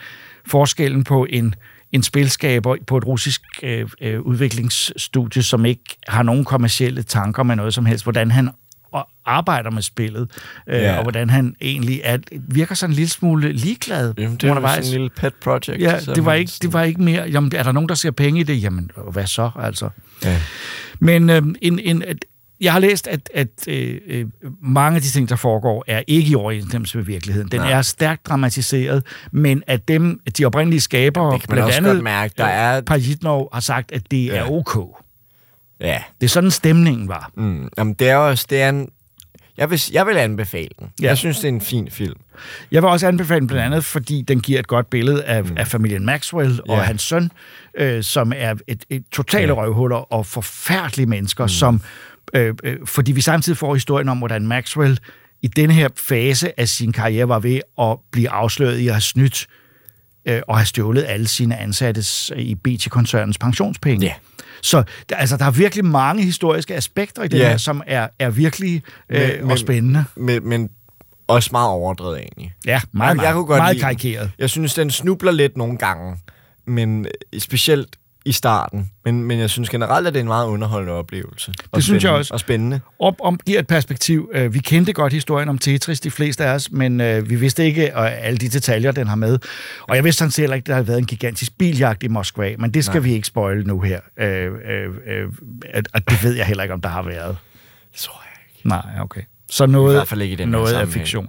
forskellen på en en spilskaber på et russisk øh, øh, udviklingsstudie, som ikke har nogen kommercielle tanker med noget som helst, hvordan han og arbejder med spillet, øh, Ja. og hvordan han egentlig er, virker sådan en lille smule ligeglad Jamen, det er undervejs. sådan en lille pet project. Ja, det var, ikke, det var ikke mere... Jamen, er der nogen, der ser penge i det? Jamen, hvad så, altså? Ja. Men øh, en, en, jeg har læst, at, at øh, øh, mange af de ting, der foregår, er ikke i overensstemmelse med virkeligheden. Den Nej. er stærkt dramatiseret, men at dem, de oprindelige skabere, det kan man også godt mærke, der er- øh, Pajitnov har sagt, at det Ja. er ok. Ja. Det er sådan, stemningen var. Mm. Jamen, det er også... Det er en, jeg, vil, jeg vil anbefale den. Ja. Jeg synes, det er en fin film. Jeg vil også anbefale den blandt andet, fordi den giver et godt billede af, mm. af familien Maxwell og Ja. hans søn, øh, som er et, et totale Ja. røvhuller og forfærdelige mennesker, mm. som, øh, øh, fordi vi samtidig får historien om, hvordan Maxwell i denne her fase af sin karriere var ved at blive afsløret i at have snydt øh, og have stjålet alle sine ansattes i BT-koncernens pensionspenge. Ja. Så der, altså, der er virkelig mange historiske aspekter i det Ja. her, som er, er virkelig øh, Men- og men- spændende. Men, men også meget overdrevet egentlig. Ja, meget, meget, jeg kunne godt meget lide den. karikeret. Jeg synes, den snubler lidt nogle gange, men øh, specielt i starten. Men, men jeg synes generelt, at det er en meget underholdende oplevelse. Og Det synes jeg også. Og spændende. Op, om giver et perspektiv. Øh, Vi kendte godt historien om Tetris, de fleste af os, men øh, vi vidste ikke øh, alle de detaljer, den har med. Og jeg vidste sådan set heller ikke, at der har været en gigantisk biljagt i Moskva, men det skal Nej. vi ikke spoile nu her. Øh, øh, øh, og det ved jeg heller ikke, om der har været. Det tror jeg ikke. Nej, okay. Så noget, I hvert fald ikke i den noget af fiktion.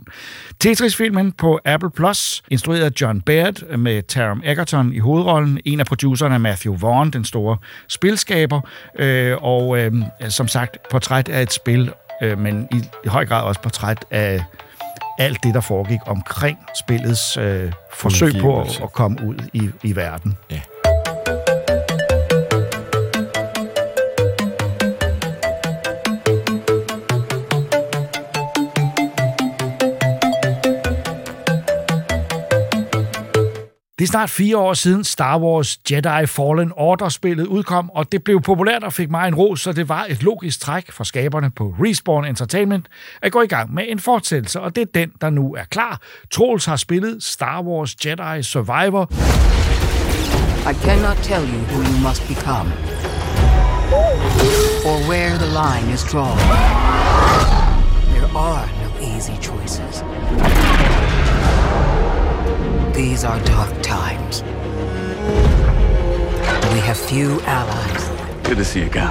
Tetris-filmen på Apple Plus, instrueret af John Baird med Taron Egerton i hovedrollen. En af producerne er Matthew Vaughn, den store spilskaber. Øh, og øh, som sagt, portræt af et spil, øh, men i, i høj grad også portræt af alt det, der foregik omkring spillets øh, forsøg på at, at komme ud i, i verden. Ja. Det er snart fire år siden Star Wars Jedi Fallen Order-spillet udkom, og det blev populært og fik mig en ros, så det var et logisk træk for skaberne på Respawn Entertainment at gå i gang med en fortsættelse, og det er den, der nu er klar. Trolls har spillet Star Wars Jedi Survivor, I cannot tell you who you must become, or where the line is drawn. There are no easy choices. These are dark times. We have few allies. Good to see you again.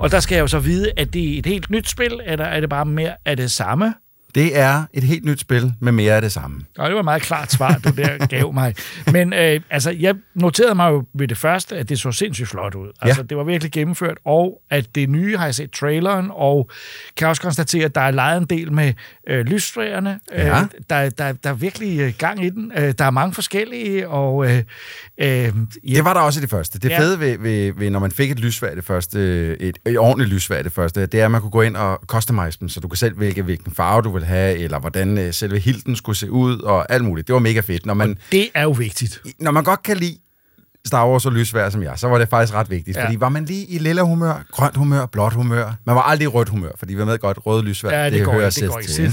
og der skal jeg jo så vide, at det er et helt nyt spil, eller er det bare mere af det samme? Det er et helt nyt spil med mere af det samme. Og det var et meget klart svar, du der gav mig. Men øh, altså, jeg noterede mig jo ved det første, at det så sindssygt flot ud. Altså, det var virkelig gennemført, og at det nye har jeg set traileren, og kan også konstatere, at der er lejet en del med øh, lysstræerne. Ja. Øh, der, der, der er virkelig øh, gang i den. Øh, der er mange forskellige, og... Øh, øh, ja, Det var der også i det første. Det Ja. fede ved, ved, ved, når man fik et lysvær det første, et, et ordentligt lysvær det første, det er, at man kunne gå ind og customize dem, så du kan selv vælge, hvilken farve du vil have, eller hvordan øh, selve hilden skulle se ud, og alt muligt. Det var mega fedt. Når man, det er jo vigtigt. når man godt kan lide Star Wars og lysvær som jeg, så var det faktisk ret vigtigt. Ja. Fordi var man lige i lilla humør, grønt humør, blåt humør, man var aldrig i rødt humør, fordi vi ved godt, røde lysvær, Ja, det, det går hører det Sith går til.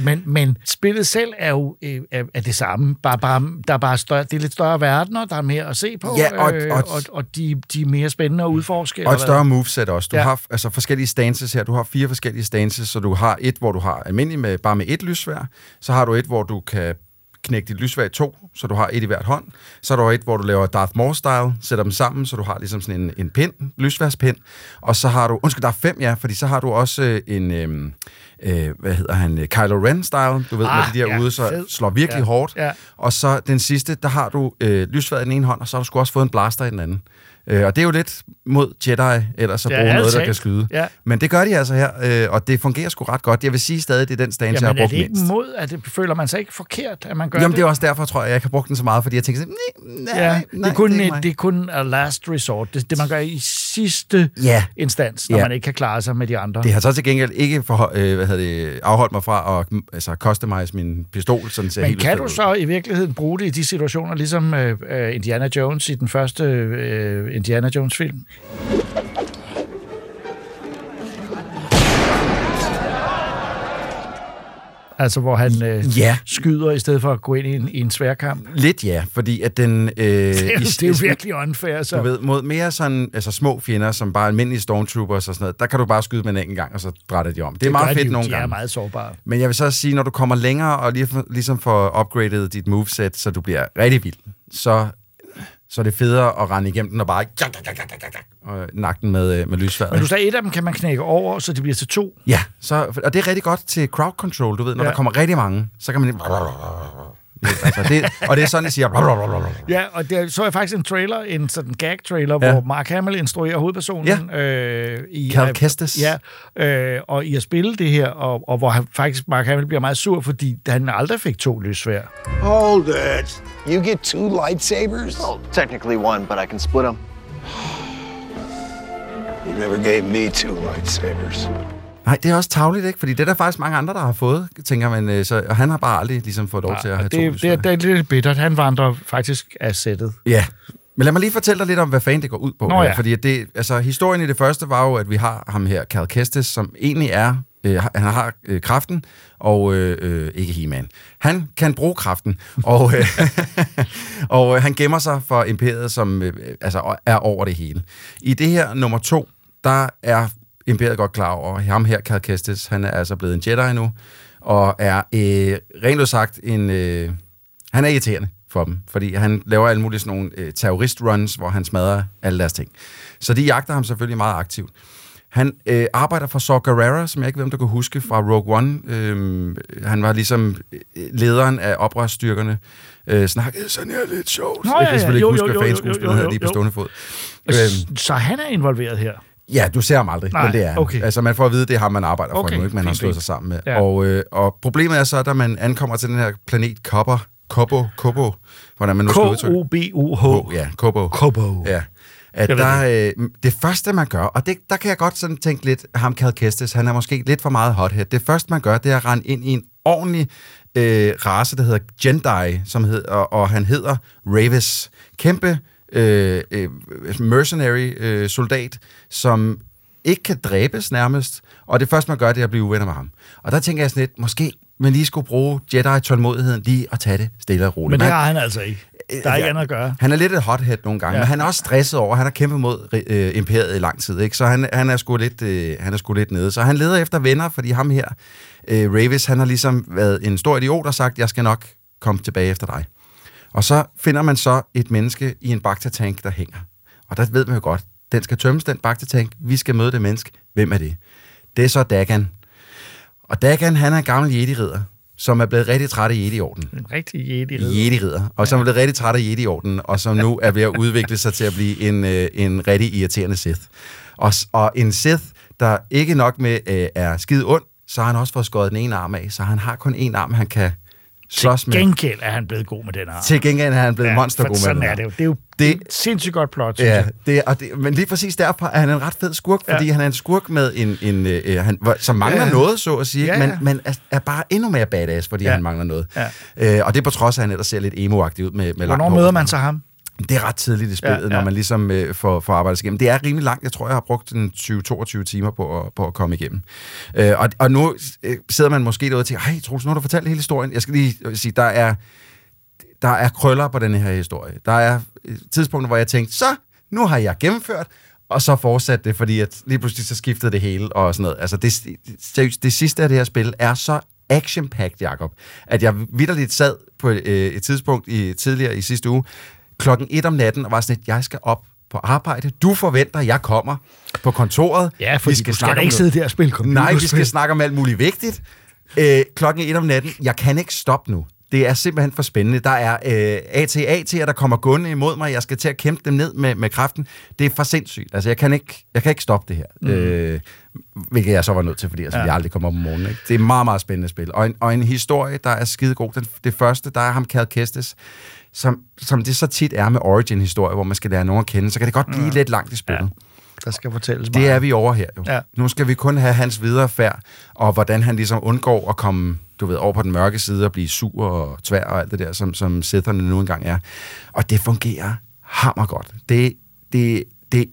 Men, men spillet selv er jo øh, er, det samme. Bare, bare, der er bare større, det er lidt større verdener, der er mere at se på, Ja, og- øh, og- og, og de, de er mere spændende at udforske. Og et større moveset også. Du ja. har altså forskellige stances her. Du har fire forskellige stances, så du har et, hvor du har almindelig med, bare med et lysvær. Så har du et, hvor du kan knække dit lysvær i to, så du har et i hvert hånd. Så er der et, hvor du laver Darth Maul-style, sætter dem sammen, så du har ligesom sådan en, en pind, lysværspind. Og så har du, undskyld, der er fem, ja, fordi så har du også øh, en, øh, øh, hvad hedder han, øh, Kylo Ren-style, du ved, Ah, med de der ja, ude, så fed. slår virkelig Ja, hårdt. ja. Og så den sidste, der har du øh, lysværet i den ene hånd, og så har du sgu også fået en blaster i den anden. Øh, og det er jo lidt mod Jedi, ellers at Ja, bruge noget, der kan skyde. Ja. Men det gør de altså her, øh, og det fungerer sgu ret godt. Jeg vil sige stadig, det er den stance, jeg har Jamen er brugt det ikke mindst. mod, at det føler man sig ikke forkert, at man gør Jamen, det? det er også derfor, tror jeg, jeg ikke har brugt den så meget, fordi jeg tænker sådan, nej, nej, ja, nej, det, er kun, det er mig. det er kun a last resort. Det, det man gør i sidste Ja. instans, når Ja. man ikke kan klare sig med de andre. Det har så til gengæld ikke for, øh, hvad hedder det, afholdt mig fra at mm, altså, customize min pistol, sådan ser Men helt kan du så i virkeligheden bruge det i de situationer, ligesom øh, øh, Indiana Jones i den første øh, Indiana Jones-film? Altså, hvor han øh, Ja. skyder i stedet for at gå ind i en, i en sværkamp. Lidt ja, fordi at den... Øh, Det er, i- det er jo virkelig unfair. Så. Du ved, mod mere sådan, altså små fjender, som bare almindelige stormtroopers og sådan noget, der kan du bare skyde med en enkelt gang, og så drætter de om. Det er Det gør meget de fedt jo. nogle De gange. er meget sårbare. Men jeg vil så sige, når du kommer længere og lige, ligesom får upgradet dit moveset, så du bliver rigtig vild, så, så er det federe at rende igennem den og bare og nakke den med, øh, med lysværet. Men du sagde, et af dem kan man knække over, så det bliver til to. Ja, så, og det er rigtig godt til crowd control, du ved, når ja. der kommer rigtig mange, så kan man... Altså, det, og det er sådan, jeg siger... Ja, og der så jeg faktisk en trailer, en sådan gag-trailer, Ja. hvor Mark Hamill instruerer hovedpersonen. Øh, i, Cal Kestis. Ja, øh, og i at spille det her, og, og hvor han, faktisk Mark Hamill bliver meget sur, fordi han aldrig fik to lysvær. Hold it. You get two lightsabers? Well, technically one, but I can split them. You never gave me two lightsabers. Nej, det er også tavligt, ikke? Fordi det er der faktisk mange andre, der har fået, tænker man. øh, Så, og han har bare aldrig ligesom fået lov til at have det, to det, det, det er lidt bittert. Han vandrer faktisk af sættet. Ja, men lad mig lige fortælle dig lidt om, hvad fanden det går ud på. Nå ja. her, Fordi det, altså, historien i det første var jo, at vi har ham her, Cal Kestis, som egentlig er, øh, han har øh, kraften, og øh, øh, ikke He-Man. Han kan bruge kraften, og, øh, og øh, han gemmer sig for imperiet, som øh, altså, er over det hele. I det her nummer to, der er imperiet godt klar over, ham her, Cal Kestis, han er altså blevet en Jedi nu, og er øh, rent sagt en... Øh, han er irriterende for dem, fordi han laver alle mulige sådan nogle øh, terrorist-runs, hvor han smadrer alle deres ting. Så de jagter ham selvfølgelig meget aktivt. Han øh, arbejder for Saw Gerrera, som jeg ikke ved, om du kan huske fra Rogue One. Øh, han var ligesom øh, lederen af oprørsstyrkerne. Øh, snakkede sådan her lidt sjovt. Nå, jeg ja, kan selvfølgelig ikke huske, hvad jo, fanden jo, jo, skuespilleren jo, hedder lige på stående fod. Øhm. Så han er involveret her. Ja, du ser ham aldrig, Nej, men det er han. okay. Altså, man får at vide, det ham, man arbejder Okay, for nu, ikke? Man har slået sig sammen med. Ja. Og, øh, og problemet er så, at man ankommer til den her planet Copper, Kobo, Kobo, hvordan man nu skal udtrykke det. K-O-B-O-H. Ja, Kobo. Kobo. Ja. At der, øh, det første, man gør, og det, der kan jeg godt sådan tænke lidt, ham Cal Kestis, han er måske lidt for meget hothead. Det første, man gør, det er at rende ind i en ordentlig øh, race, der hedder Jedi, som hed, og, og han hedder Ravis. Kæmpe øh, øh, mercenary øh, soldat, som ikke kan dræbes nærmest, og det første, man gør, det er at blive uvenner med ham. Og der tænker jeg sådan lidt, måske man lige skulle bruge Jedi-tålmodigheden lige at tage det stille og roligt. Men det har han altså ikke. Der er ikke andet at gøre. han er lidt et hothead nogle gange, Ja. ja. men han er også stresset over, han har kæmpet mod øh, imperiet i lang tid, ikke? så han, han, er sgu lidt, øh, han er sgu lidt nede. Så han leder efter venner, fordi ham her, øh, Ravis, han har ligesom været en stor idiot og sagt, jeg skal nok komme tilbage efter dig. Og så finder man så et menneske i en baktertank, der hænger. Og der ved man jo godt, den skal tømmes, den baktertank. Vi skal møde det menneske. Hvem er det? Det er så Dagan. Og Dagan, han er en gammel jedi-ridder, som er blevet rigtig træt af jedi-orden. En rigtig jedi Jedi-ridder, og som er blevet rigtig træt af Jedi-orden, og som nu er ved at udvikle sig til at blive en, øh, en rigtig irriterende Sith. Og, og en Sith, der ikke nok med øh, er skide ond, så har han også fået skåret den ene arm af, så han har kun en arm, han kan slås Til med. gengæld er han blevet god med den arm. Til gengæld er han blevet Ja, monstergod med sådan den er det jo. Det er jo Det- det, et sindssygt godt plot, synes Ja, jeg. det, og det, men lige præcis derfor er han en ret fed skurk, fordi Ja. han er en skurk med en, en øh, han, hvor- som mangler Ja. noget, så at sige, Ja, ja, men, men er, er bare endnu mere badass, fordi Ja. han mangler noget. Ja. Øh, og det er på trods af, at han ellers ser lidt emo-agtig ud med, med Hvornår møder man så ham? Det er ret tidligt i spillet, Ja, ja, når man ligesom øh, får, får arbejdet sig igennem. Det er rimelig langt. Jeg tror, jeg har brugt en 20-22 timer på at, på at komme igennem. Øh, og, og nu øh, sidder man måske derude og tænker, ej, Troels, nu har du fortalt hele historien. Jeg skal lige sige, der er, der er krøller på den her historie. Der er øh, tidspunkter, hvor jeg tænkte, så, nu har jeg gennemført, og så fortsatte det, fordi at lige pludselig så skiftede det hele og sådan noget. Altså, det, seriøst, det sidste af det her spil er så action-packed, Jacob, at jeg vidderligt sad på øh, et tidspunkt i, tidligere i sidste uge, klokken et om natten, og var sådan lidt, jeg skal op på arbejde. Du forventer, jeg kommer på kontoret. Ja, fordi du skal snakke da om ikke sidde der og spille Nej, vi computerspil. skal snakke om alt muligt vigtigt. Øh, klokken et om natten. Jeg kan ikke stoppe nu. Det er simpelthen for spændende. Der er øh, AT-AT'er, der kommer gående imod mig. Jeg skal til at kæmpe dem ned med, med kraften. Det er for sindssygt. Altså, jeg kan ikke, jeg kan ikke stoppe det her. Mm. Øh, hvilket jeg så var nødt til, fordi altså, Ja. jeg aldrig kommer op om morgenen. Ikke? Det er et meget, meget spændende spil. Og en, og en historie, der er skide god. Den, det første, der er ham Cal Kestis, som, som det så tit er med Origin-historie, hvor man skal lære nogen at kende, så kan det godt blive Mm. lidt langt i spillet. Der skal fortælles Det er vi over her jo. Ja. Nu skal vi kun have hans videre færd, og hvordan han ligesom undgår at komme du ved, over på den mørke side og blive sur og tvær og alt det der, som, som Sitherne nu engang er. Og det fungerer hammer godt. Det, det, det er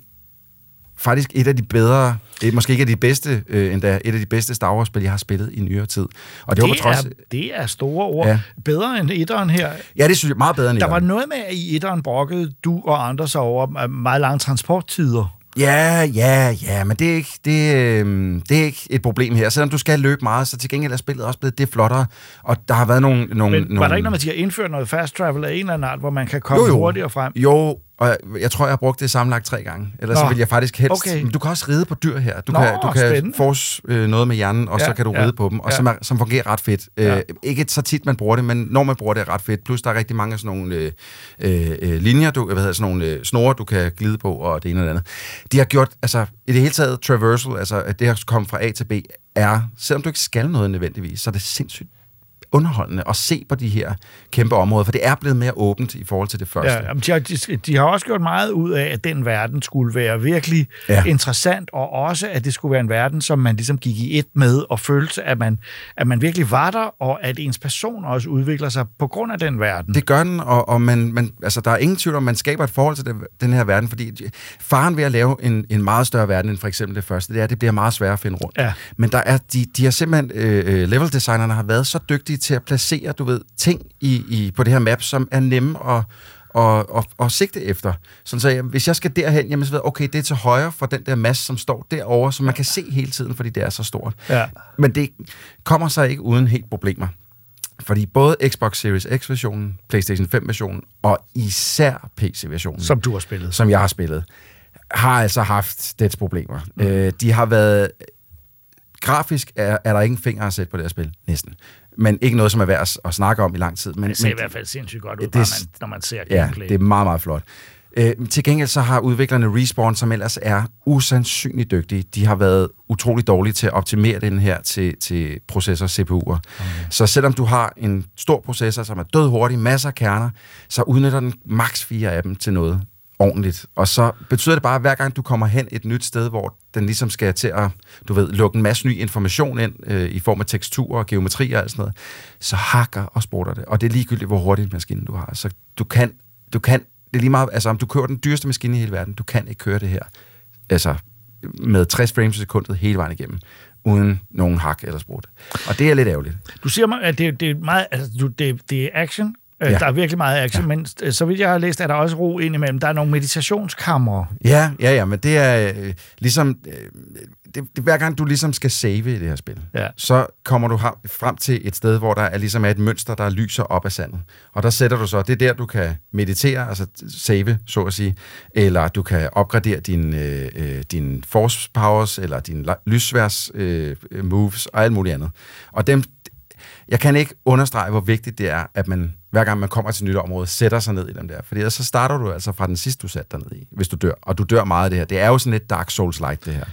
faktisk et af de bedre, det er måske ikke af de bedste, øh, endda et af de bedste Star Wars-spil, jeg har spillet i nyere tid. Og det, var på det, trods... er, det er store ord. Ja. Bedre end etteren her. Ja, det synes jeg meget bedre end Der var etteren. noget med, at i etteren brokkede du og andre sig over øh, meget lange transporttider. Ja, ja, ja, men det er, ikke, det, øh, det er ikke et problem her. Selvom du skal løbe meget, så til gengæld er spillet også blevet det flottere. Og der har været nogle... nogle, Men nogle var der ikke noget, man siger, indført noget fast travel af en eller anden art, hvor man kan komme jo, jo. hurtigere frem? Jo, og jeg tror, jeg har brugt det sammenlagt tre gange. Ellers Nå, så vil jeg faktisk helst... okay. Men du kan også ride på dyr her. Du Nå, kan, du kan force øh, noget med hjernen, og Ja, så kan du ja, ride på dem, og ja. som, er, som fungerer ret fedt. Ja. Øh, ikke så tit, man bruger det, men når man bruger det, er ret fedt. Plus, der er rigtig mange af sådan nogle øh, øh, øh, linjer, du, hvad hedder, sådan nogle øh, snore, du kan glide på, og det ene og det andet. De har gjort, altså i det hele taget, traversal, altså at det at komme fra A til B, er, selvom du ikke skal noget nødvendigvis, så er det sindssygt underholdende at se på de her kæmpe områder, for det er blevet mere åbent i forhold til det første. Ja, de, har, de, de har også gjort meget ud af, at den verden skulle være virkelig Ja. interessant, og også, at det skulle være en verden, som man ligesom gik i et med, og følte, at man, at man virkelig var der, og at ens person også udvikler sig på grund af den verden. Det gør den, og, og man, man, altså, der er ingen tvivl om, man skaber et forhold til den, den her verden, fordi faren ved at lave en, en meget større verden end for eksempel det første, det er, at det bliver meget sværere at finde rundt. Ja. Men der er, de, de har simpelthen, øh, øh, level designerne har været så dygtige til at placere, du ved, ting i, i, på det her map, som er nemme at, og, og, og sigte efter. Sådan så jeg, hvis jeg skal derhen, jamen, så ved jeg, okay, det er til højre for den der masse, som står derovre, som man kan se hele tiden, fordi det er så stort. Ja. Men det kommer så ikke uden helt problemer. Fordi både Xbox Series X-versionen, PlayStation 5-versionen og især PC-versionen, Som du har spillet. som jeg har spillet, har altså haft dets problemer. Mm. Øh, de har været... Grafisk er, er der ikke en finger at sætte på det her spil, næsten. Men ikke noget, som er værd at, snakke om i lang tid. Men, Det ser men, i hvert fald sindssygt godt ud, det- bare man, når man ser Ja, gameplay. det er meget, meget flot. Øh, til gengæld så har udviklerne Respawn, som ellers er usandsynligt dygtige, de har været utrolig dårlige til at optimere den her til, til processor CPU'er. Okay. Så selvom du har en stor processor, som er død hurtig, masser af kerner, så udnytter den maks fire af dem til noget ordentligt. Og så betyder det bare, at hver gang du kommer hen et nyt sted, hvor den ligesom skal til at, du ved, lukke en masse ny information ind øh, i form af teksturer og geometri og alt sådan noget, så hakker og sprutter det. Og det er ligegyldigt, hvor hurtig maskinen maskine du har. Så du kan, du kan, det er lige meget, altså om du kører den dyreste maskine i hele verden, du kan ikke køre det her. Altså med 60 frames i sekundet hele vejen igennem, uden nogen hak eller sprut. Og det er lidt ærgerligt. Du siger mig, at det, det er meget, altså, du, det, det er action. Ja. Der er virkelig meget action, ja. men øh, så vidt jeg har læst, er der også ro indimellem. Der er nogle meditationskamre. Ja, ja, ja, men det er øh, ligesom... Øh, det, det, hver gang du ligesom skal save i det her spil, Ja. så kommer du frem til et sted, hvor der er ligesom er et mønster, der lyser op af sandet. Og der sætter du så, det er der, du kan meditere, altså save, så at sige, eller du kan opgradere din, øh, øh, din force powers, eller din øh, øh, moves, og alt muligt andet. Og dem, jeg kan ikke understrege, hvor vigtigt det er, at man hver gang man kommer til et nyt område, sætter sig ned i dem der. Fordi ellers så starter du altså fra den sidste, du satte dig ned i, hvis du dør. Og du dør meget af det her. Det er jo sådan lidt Dark Souls-like, det her.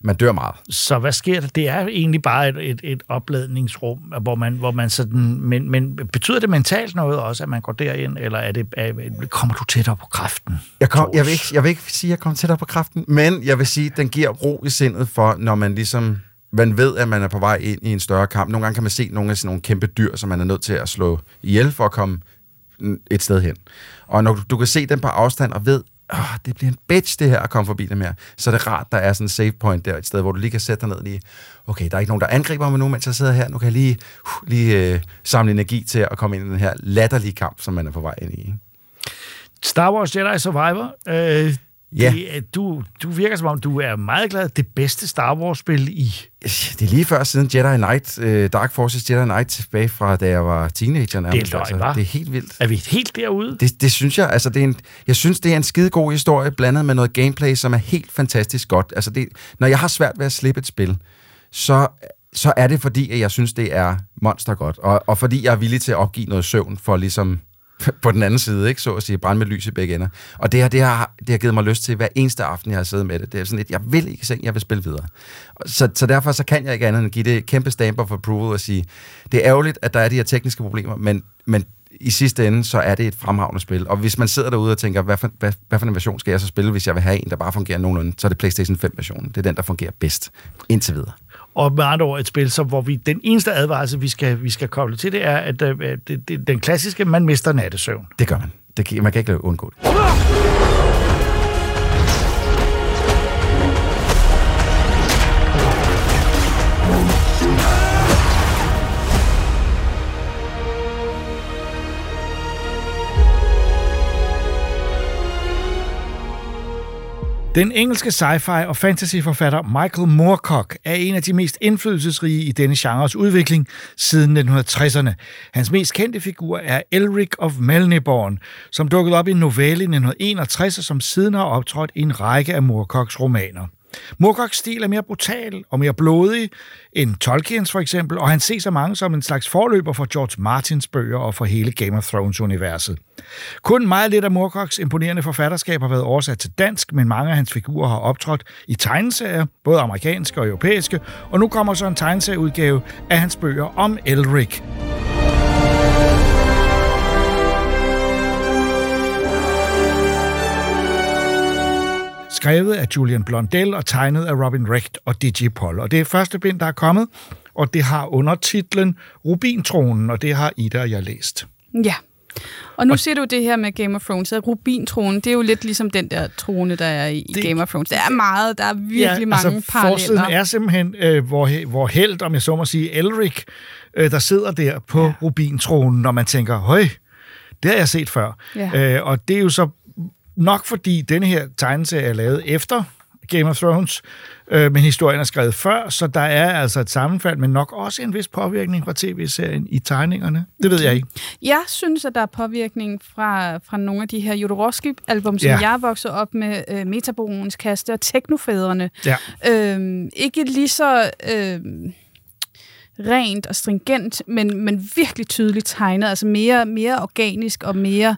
Man dør meget. Så hvad sker der? Det er egentlig bare et, et, et opladningsrum, hvor man, hvor man sådan... Men, men betyder det mentalt noget også, at man går derind, eller er det, er, kommer du tættere på kræften? Jeg, kom, jeg, vil ikke, jeg vil ikke sige, at jeg kommer tættere på kraften, men jeg vil sige, at den giver ro i sindet for, når man ligesom man ved, at man er på vej ind i en større kamp. Nogle gange kan man se nogle af sådan nogle kæmpe dyr, som man er nødt til at slå ihjel for at komme et sted hen. Og når du, du kan se dem på afstand og ved, åh, det bliver en bitch det her at komme forbi dem her, så er det rart, der er sådan en save point der, et sted, hvor du lige kan sætte dig ned lige, okay, der er ikke nogen, der angriber mig nu, mens jeg sidder her, nu kan jeg lige, uh, lige uh, samle energi til at komme ind i den her latterlige kamp, som man er på vej ind i. Ikke? Star Wars Jedi Survivor. Øh, Ja. det, er- du, du virker som om, du er meget glad. Det bedste Star Wars-spil i... Det er lige før siden Jedi Knight, øh, Dark Forces Jedi Knight tilbage fra, da jeg var teenager. nærmest. løgn, hva'? det er helt vildt. Er vi helt derude? Det, det synes jeg, altså det er en, jeg synes, det er en skide god historie, blandet med noget gameplay, som er helt fantastisk godt. Altså det, når jeg har svært ved at slippe et spil, så, så er det fordi, at jeg synes, det er monster godt. Og, og fordi jeg er villig til at opgive noget søvn for ligesom på den anden side, ikke? så at sige, brænde med lys i begge ender. Og det her, det har, det har givet mig lyst til hver eneste aften, jeg har siddet med det. Det er sådan lidt, jeg vil ikke seng, jeg vil spille videre. Så, så derfor så kan jeg ikke andet end give det kæmpe stamp of approval og sige, det er ærgerligt, at der er de her tekniske problemer, men, men i sidste ende, så er det et fremragende spil. Og hvis man sidder derude og tænker, hvad for, hvad, hvad for en version skal jeg så spille, hvis jeg vil have en, der bare fungerer nogenlunde, så er det PlayStation 5-versionen. Det er den, der fungerer bedst indtil videre. Og med andre ord et spil, så, hvor vi, den eneste advarsel, vi skal, vi skal koble til, det er, at øh, det, det, den klassiske, man mister nattesøvn. Det gør man. Det, man kan ikke undgå det. Den engelske sci-fi og fantasyforfatter Michael Moorcock er en af de mest indflydelsesrige i denne genres udvikling siden 1960'erne. Hans mest kendte figur er Elric of Melniborn, som dukkede op i en novelle i 1961 og som siden har optrådt i en række af Moorcocks romaner. Moorcocks stil er mere brutal og mere blodig end Tolkiens for eksempel, og han ses så mange som en slags forløber for George Martins bøger og for hele Game of Thrones-universet. Kun meget lidt af Moorcocks imponerende forfatterskab har været oversat til dansk, men mange af hans figurer har optrådt i tegneserier, både amerikanske og europæiske, og nu kommer så en tegneserieudgave af hans bøger om Elric. Skrevet af Julian Blondell og tegnet af Robin Recht og Paul. Og det er første bind, der er kommet, og det har undertitlen Rubintronen, og det har Ida og jeg læst. Ja. Og nu og, ser du det her med Game of Thrones, at Rubin-tronen, det er jo lidt ligesom den der trone, der er i det, Game of Thrones. Det er meget, der er virkelig ja, mange altså, paralleller. Forsiden er simpelthen, øh, hvor, hvor held, om jeg så må sige, Elric, øh, der sidder der på ja. Rubin-tronen, når man tænker, høj, det har jeg set før. Ja. Øh, og det er jo så nok fordi denne her tegneserie er lavet efter Game of Thrones, øh, men historien er skrevet før, så der er altså et sammenfald, men nok også en vis påvirkning fra tv-serien i tegningerne. Det ved jeg ikke. Jeg synes, at der er påvirkning fra, fra nogle af de her Jodorowsky-album, som Ja. jeg vokset op med, øh, Metabolens Kaste og Teknofædrene. Ja. Øhm, ikke lige så øhm, rent og stringent, men, men virkelig tydeligt tegnet. Altså mere, mere organisk og mere...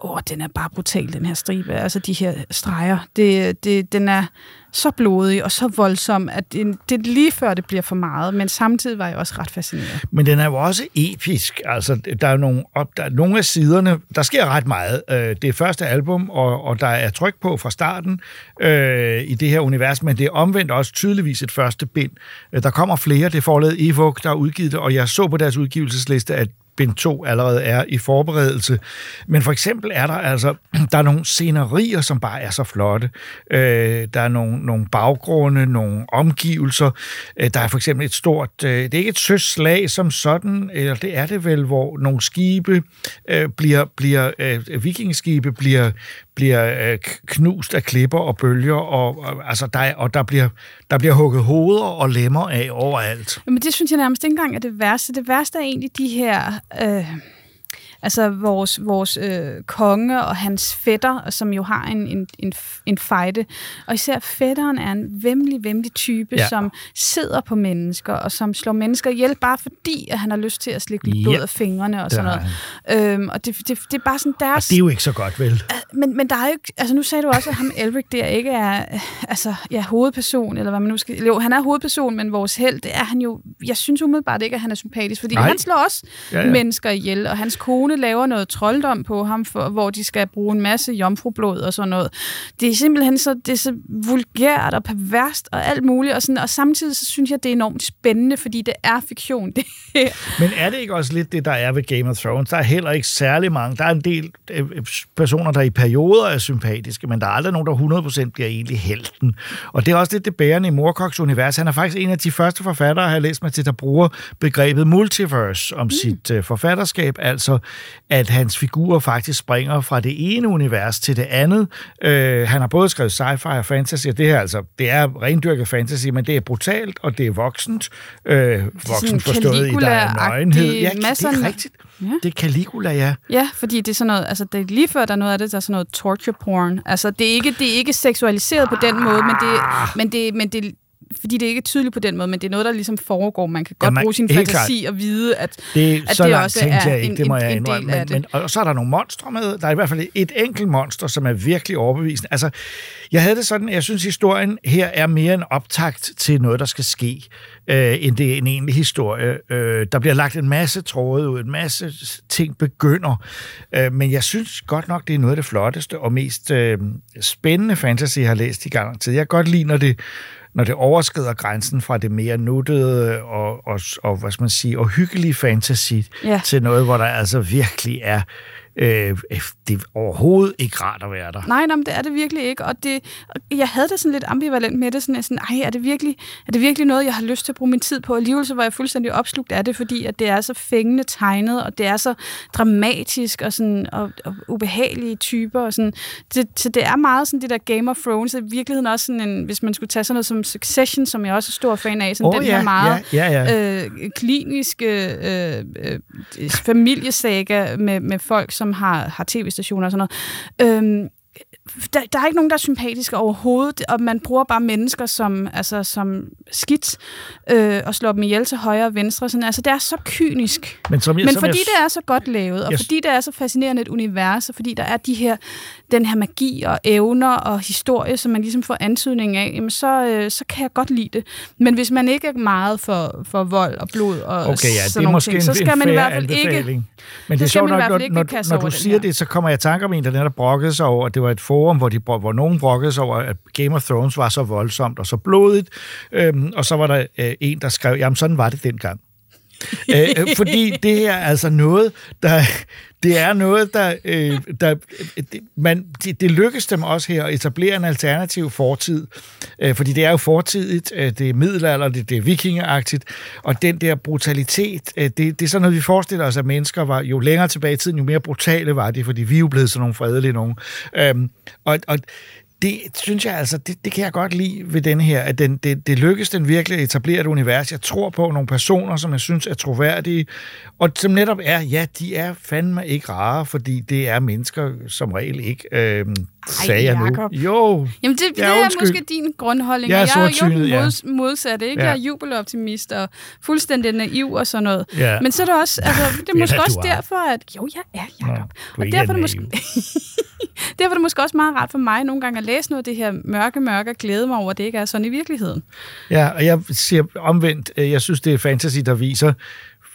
Åh, den er bare brutal, den her stribe. Altså de her streger. Det, det, den er så blodig og så voldsom, at det, det lige før, det bliver for meget. Men samtidig var jeg også ret fascineret. Men den er jo også episk. Altså, der er nogle, op, der nogle af siderne, der sker ret meget. Øh, det er første album, og, og der er tryk på fra starten øh, i det her univers, men det er omvendt også tydeligvis et første bind. Øh, der kommer flere, det er forlaget Evok, der har udgivet det, og jeg så på deres udgivelsesliste, at bind 2 allerede er i forberedelse. Men for eksempel er der altså, der er nogle scenerier, som bare er så flotte. Øh, der er nogle, nogle baggrunde, nogle omgivelser. Øh, der er for eksempel et stort, øh, det er ikke et søslag som sådan, eller det er det vel, hvor nogle skibe øh, bliver, bliver øh, vikingeskibe bliver, bliver øh, knust af klipper og bølger, og, og, altså der, er, og der, bliver, der bliver hugget hoveder og lemmer af overalt. Men det synes jeg nærmest ikke engang er det værste. Det værste er egentlig de her... Øh, altså vores, vores øh, konge og hans fætter, som jo har en, en, en, en fejde. Og især fætteren er en vemmelig, vemmelig type, Ja. som sidder på mennesker, og som slår mennesker ihjel, bare fordi, at han har lyst til at slikke lidt blod af fingrene og sådan noget. Øhm, og det, det, det er bare sådan Og deres... det er jo ikke så godt, vel? Men, men der er jo ikke, altså nu sagde du også, at ham Elric der ikke er øh, altså, ja, hovedperson, eller hvad man nu skal... Jo, han er hovedperson, men vores held, det er han jo... Jeg synes umiddelbart ikke, at han er sympatisk, fordi Nej. Han slår også ja. ja. mennesker ihjel, og hans kone laver noget trolddom på ham, for, hvor de skal bruge en masse jomfrublod og sådan noget. Det er simpelthen så, det er så vulgært og perverst og alt muligt, og, sådan, og samtidig så synes jeg, det er enormt spændende, fordi det er fiktion. Det her. Men er det ikke også lidt det, der er ved Game of Thrones? Der er heller ikke særlig mange. Der er en del øh, personer, der i perioder er sympatiske, men der er aldrig nogen, der 100% bliver egentlig helten. Og det er også lidt det bærende i Moorcocks univers. Han er faktisk en af de første forfattere, jeg har læst mig til, der bruger begrebet multiverse om mm. sit øh, forfatterskab, altså at hans figurer faktisk springer fra det ene univers til det andet. Øh, han har både skrevet sci-fi og fantasy, og det her altså, det er rendyrket fantasy, men det er brutalt, og det er voksent. Øh, voksent forstået i, der er nøgenhed. Ja, det er rigtigt. Ja. Det er Caligula, ja. Ja, fordi det er sådan noget, altså det er lige før, der er noget af det, der er sådan noget torture porn. Altså det er ikke, det er ikke seksualiseret på den måde, men det, men det, men det fordi det er ikke tydeligt på den måde, men det er noget, der ligesom foregår. Man kan godt Ja, man- bruge sin fantasi og vide, at, Det, at så det også er jeg ikke, en, det må en, jeg en del af Men, det. men, og så er der nogle monstre med. Der er i hvert fald et enkelt monster, som er virkelig overbevisende. Altså, jeg havde det sådan, jeg synes, historien her er mere en optakt til noget, der skal ske, øh, end det er en egentlig historie. Øh, der bliver lagt en masse tråde ud, en masse ting begynder. Øh, men jeg synes godt nok, det er noget af det flotteste og mest øh, spændende fantasy, jeg har læst i gang tid. Jeg kan godt lide, når det når det overskrider grænsen fra det mere nuttede og, og, og hvad skal man sige, og hyggelige fantasy Ja. til noget, hvor der altså virkelig er øh, det er overhovedet ikke rart at være der. Nej, nej, men det er det virkelig ikke. Og det, jeg havde det sådan lidt ambivalent med det. Sådan, sådan, Ej, er det, virkelig, er det virkelig noget, jeg har lyst til at bruge min tid på? Alligevel så var jeg fuldstændig opslugt af det, fordi at det er så fængende tegnet, og det er så dramatisk og, sådan, og, og ubehagelige typer. Og sådan. Det, så det er meget sådan det der Game of Thrones. I virkeligheden også sådan en, hvis man skulle tage sådan noget som Succession, som jeg også er stor fan af, sådan Åh, den ja, her meget ja, ja, ja. Øh, kliniske øh, øh, familiesaga med, med folk, som har, har tv-stationer og sådan noget. Øhm, der, der er ikke nogen, der er sympatiske overhovedet, og man bruger bare mennesker som, altså, som skidt øh, og slår dem ihjel til højre og venstre. Sådan, altså, det er så kynisk. Men, som jeg, Men som fordi jeg, det er så godt lavet, og Jeg- fordi det er så fascinerende et univers, og fordi der er de her, den her magi og evner og historie, som man ligesom får antydning af, jamen så, øh, så kan jeg godt lide det. Men hvis man ikke er meget for, for vold og blod og Okay, ja, sådan nogle ting, en, så skal man i hvert fald ikke... Men det er sjovt nok, når, når, når du siger det, så kommer jeg i tanke om en, der netop brokkede sig over, at det var et forum, hvor, de, hvor nogen brokkede sig over, at Game of Thrones var så voldsomt og så blodigt, øhm, og så var der øh, en, der skrev, jamen sådan var det dengang. Øh, øh, fordi det her er altså noget, der, det er noget, der, øh, der det, man, det, det lykkes dem også her at etablere en alternativ fortid, øh, fordi det er jo fortidigt, øh, det er middelalder, det, det er vikingeagtigt, og den der brutalitet, øh, det, det er sådan noget, vi forestiller os, at mennesker var, jo længere tilbage i tiden, jo mere brutale var de, fordi vi er jo blevet sådan nogle fredelige nogen. Øh, og, og det synes jeg altså, det, det kan jeg godt lide ved den her, at den, det, det lykkes den virkelig at etablere et univers. Jeg tror på nogle personer, som jeg synes er troværdige, og som netop er, ja, de er fandme ikke rare, fordi det er mennesker som regel ikke, Øh, sagde jeg nu. Jo, Jamen, det, det Ja, er undskyld. måske din grundholdning. Jeg er jeg er jo ja. mods, modsatte, ikke? Ja. Jeg er jubeloptimist og fuldstændig naiv og sådan noget. Ja. Men så er det også, altså, det er måske da, også er. derfor, at... Jo, jeg er, Nå, Jacob. du Og derfor er, er det måske, derfor er det måske også meget rart for mig nogle gange at læse noget af det her mørke, mørke og glæde mig over, at det ikke er sådan i virkeligheden. Ja, og jeg siger omvendt, øh, jeg synes, det er fantasy, der viser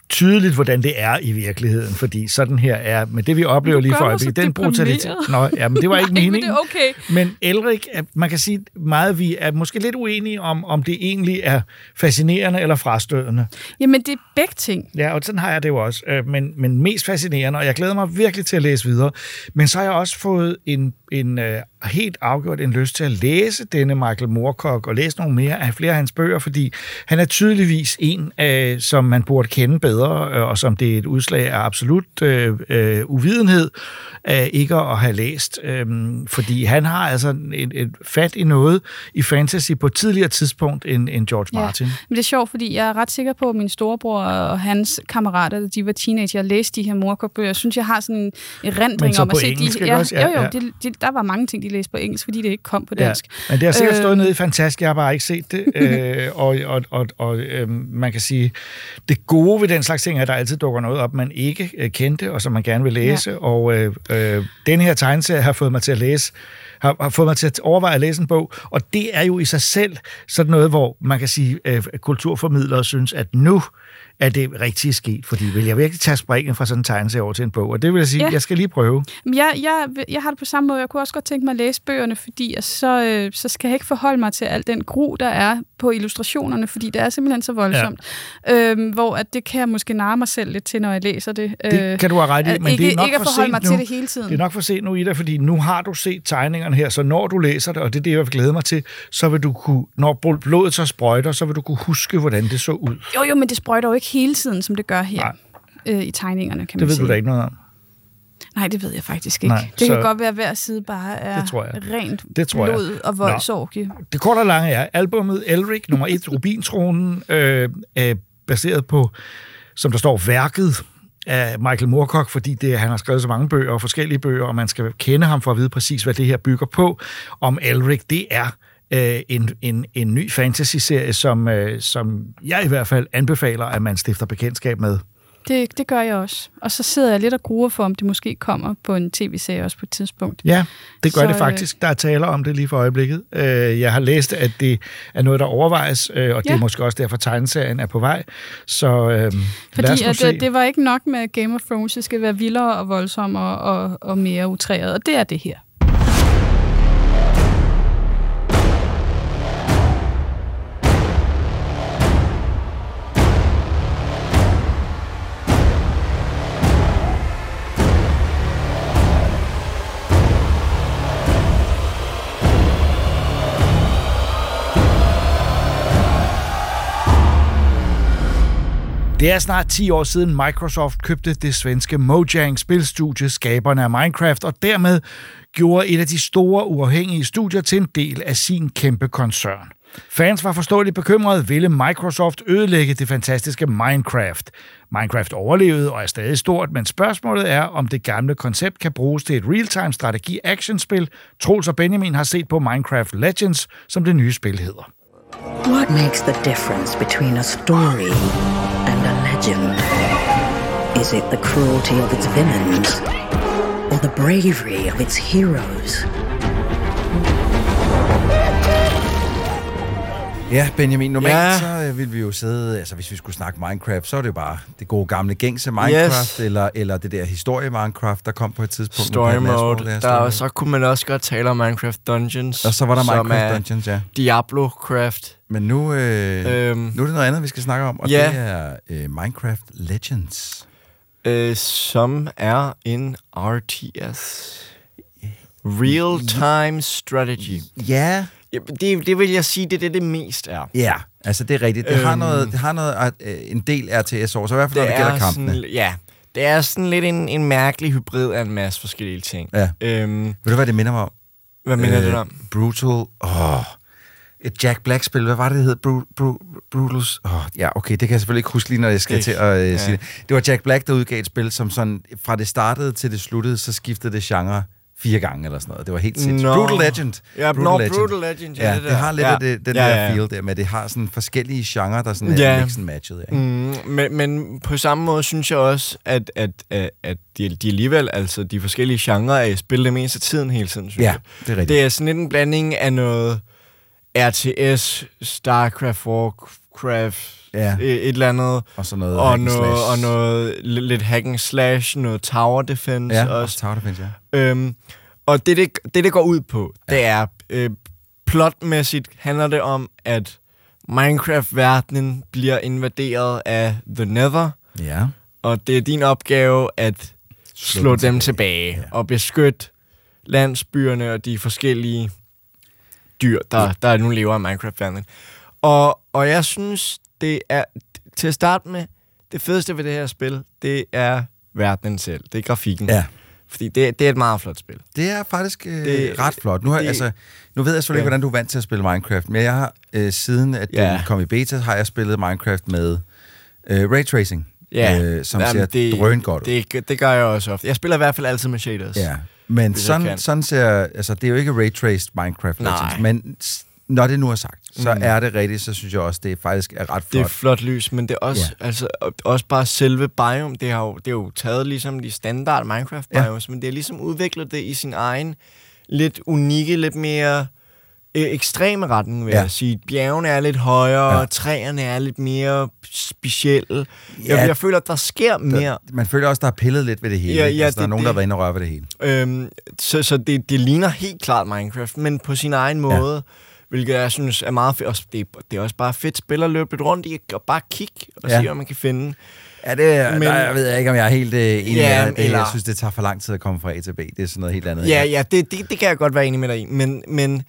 tydeligt, hvordan det er i virkeligheden, fordi sådan her er, men det vi oplever lige for øjeblikket, den brutalitet. Nå, ja, men det var ikke Nej, men meningen. er okay. Men Elrik, man kan sige meget, vi er måske lidt uenige om, om det egentlig er fascinerende eller frastødende. Jamen, det er begge ting. Ja, og sådan har jeg det jo også, øh, men, men mest fascinerende, og jeg glæder mig virkelig til at læse videre. Men så har jeg også fået en, en uh, helt afgjort en lyst til at læse denne Michael Moorcock, og læse nogle mere af flere af hans bøger, fordi han er tydeligvis en, uh, som man burde kende bedre, uh, og som det er et udslag af absolut uh, uh, uvidenhed, uh, ikke at have læst. Um, fordi han har altså et, et fat i noget i fantasy på et tidligere tidspunkt end, end George Martin. Men det er sjovt, fordi jeg er ret sikker på, at min storebror og hans kammerater, da de var teenager, læste de her morkokbøger. Jeg synes, jeg har sådan en erindring om at se engelsk, de... også? Ja, jo, jo, ja. De, de, der var mange ting, de læste på engelsk, fordi det ikke kom på dansk. Ja, men det har sikkert stået Øh, nede i Fantastisk, jeg har bare ikke set det. øh, og og, og, og øh, man kan sige, det gode ved den slags ting er, at der altid dukker noget op, man ikke øh, kendte, og som man gerne vil læse. Ja. Og øh, øh, den her tegneserie har fået mig til at læse har, har fået mig til at overveje at læse en bog, og det er jo i sig selv sådan noget, hvor man kan sige, øh, kulturformidlere synes, at nu er det rigtigt sket, fordi vil jeg virkelig tage springen fra sådan en tegneserie over til en bog, og det vil jeg sige, Ja. jeg skal lige prøve. Men jeg, jeg, jeg har det på samme måde. Jeg kunne også godt tænke mig at læse bøgerne, fordi at så, øh, så skal jeg ikke forholde mig til al den gru, der er på illustrationerne, fordi det er simpelthen så voldsomt. Ja. Øhm, hvor at det kan jeg måske narre mig selv lidt til, når jeg læser det. Det kan du have ret i, at men ikke, det er nok ikke at for forholde sent mig nu. til det hele tiden. Det er nok for sent nu, Ida, fordi nu har du set tegningerne her, så når du læser det, og det er det, jeg vil glæde mig til, så vil du kunne, når bl- blodet så sprøjter, så vil du kunne huske, hvordan det så ud. Jo, jo, men det sprøjter jo ikke hele tiden, som det gør her øh, i tegningerne, kan man Det ved sige. du da ikke noget om. Nej, det ved jeg faktisk ikke. Nej, det så- kan godt være, at hver side bare er Det tror jeg. rent Det tror jeg. blod og voldsorgie. Det korte og lange er, albummet Elric, nummer 1, Rubintronen, øh, er baseret på, som der står, værket af Michael Moorcock, fordi det, han har skrevet så mange bøger og forskellige bøger, og man skal kende ham for at vide præcis, hvad det her bygger på. Om Elric, det er øh, en, en, en ny fantasy-serie, som, øh, som jeg i hvert fald anbefaler, at man stifter bekendtskab med. Det, det gør jeg også. Og så sidder jeg lidt og gruer for, om det måske kommer på en tv-serie også på et tidspunkt. Ja, det gør Så, det faktisk. Der er taler om det lige for øjeblikket. Øh, Jeg har læst, at det er noget, der overvejes, øh, og det Ja. er måske også derfor, tegneserien er på vej. Så øh, lad os Fordi at, se. øh, det var ikke nok med Game of Thrones, det skal være vildere og voldsommere og, og mere utræret, og det er det her. Det er snart 10 år siden Microsoft købte det svenske Mojang spilstudie, skaberne af Minecraft, og dermed gjorde et af de store uafhængige studier til en del af sin kæmpe koncern. Fans var forståeligt bekymrede, ville Microsoft ødelægge det fantastiske Minecraft. Minecraft overlevede og er stadig stort, men spørgsmålet er, om det gamle koncept kan bruges til et real-time strategi-actionspil. Troels og Benjamin har set på Minecraft Legends, som det nye spil hedder. What makes the difference between a story and a legend? Is it the cruelty of its villains or the bravery of its heroes? Ja, Benjamin, normalt Ja. så øh, ville vi jo sidde, altså hvis vi skulle snakke Minecraft, så er det jo bare det gode gamle gængse Minecraft, Yes. eller, eller det der historie Minecraft, der kom på et tidspunkt. Story mode. Der, mode. så kunne man også godt tale om Minecraft Dungeons. Og så var der Minecraft Dungeons, ja. Diablo-craft. Men nu, øh, Øhm. nu er det noget andet, vi skal snakke om, og Ja. det er øh, Minecraft Legends. Øh, som er en RTS. Real-time strategy. Ja. Ja det, det vil jeg sige, det er det, det mest er. Ja, altså det er rigtigt. Det har Øhm. noget, det har noget øh, en del RTS over, så i hvert fald når det gælder kampene. sådan, ja, det er sådan lidt en, en mærkelig hybrid af en masse forskellige ting. Ja. Øhm, Ved du, hvad det minder mig om? Hvad minder det om? Brutal. Åh, et Jack Black-spil. Hvad var det, det hed? Bru, Bru, Brutals. Åh, ja, okay, det kan jeg selvfølgelig ikke huske lige, når jeg skal Det- til at øh, ja. sige det. Det var Jack Black, der udgav et spil, som sådan, fra det startede til det sluttede, så skiftede det genre fire gange eller sådan noget. Det var helt sindssygt. Nå. Brutal Legend. Ja, nå, Brutal Legend, ja, ja det det, der. har lidt Ja. af det, den Ja, der ja, ja. feel der, med det har sådan forskellige genrer, der sådan Ja. er mix and matchet. Ikke? Mm, men, men på samme måde synes jeg også, at, at, at, at de, de alligevel, altså de forskellige genrer, er i spil det meste af tiden hele tiden, synes Ja, jeg. det er rigtigt. Det er sådan lidt en blanding af noget RTS, StarCraft, Warcraft, Ja. et, et eller andet. Og så noget og noget, og noget li- lidt hack and slash, noget tower defense Ja, også. også Tower Defense, ja. Øhm, og det, det, det, det går ud på, ja. det er, øh, plotmæssigt handler det om, at Minecraft-verdenen bliver invaderet af The Nether, Ja. og det er din opgave at slå, slå dem tilbage, tilbage ja. og beskytte landsbyerne og de forskellige dyr, der, ja. der nu lever i Minecraft-verdenen. Og, og jeg synes, det er til at starte med, det fedeste ved det her spil, det er verdenen selv. Det er grafikken. Ja. Fordi det, det er et meget flot spil. Det er faktisk øh, Det- ret flot. Nu, har, det- altså, nu ved jeg selvfølgelig ikke, Ja. hvordan du er vant til at spille Minecraft, men jeg har, øh, siden at Ja. den kom i beta, har jeg spillet Minecraft med øh, Ray Tracing, Ja, øh, som Jamen, ser det, drøn godt ud. Det, det gør jeg også ofte. Jeg spiller i hvert fald altid med shaders. Ja, men sådan, sådan ser... Altså, det er jo ikke ray-traced Minecraft Nej. Men når det nu er sagt, så Mm. er det rigtigt, så synes jeg også, det faktisk er ret flot. Det er flot lys, men det er også, Ja. ja. altså, og- også bare selve biome, det har jo, det er jo taget ligesom de standard Minecraft Ja. biomes, men det har ligesom udviklet det i sin egen lidt unikke, lidt mere øh, ekstreme retning, vil Ja. ja. jeg sige. Bjergene er lidt højere, Ja. ja. træerne er lidt mere specielle. Ja. Jeg, jeg føler, at der sker mere. Der, man føler også, der er pillet lidt ved det hele. Ja, ja, altså, der er det- nogen, der har det- været inde og røre ved det hele. Øhm, så så det, det ligner helt klart Minecraft, men på sin egen måde, ja. Hvilket jeg synes er meget fedt. Det, det er også bare fedt spil at løbe lidt rundt i, og bare kigge og Ja. se, hvad man kan finde. Ja, det Men- der ved jeg ikke, om jeg er helt øh, enig Ja, med. Det, eller- Jeg synes, det tager for lang tid at komme fra A til B. Det er sådan noget helt andet. Ja, ja, det, det, det kan jeg godt være enig med dig i, men, men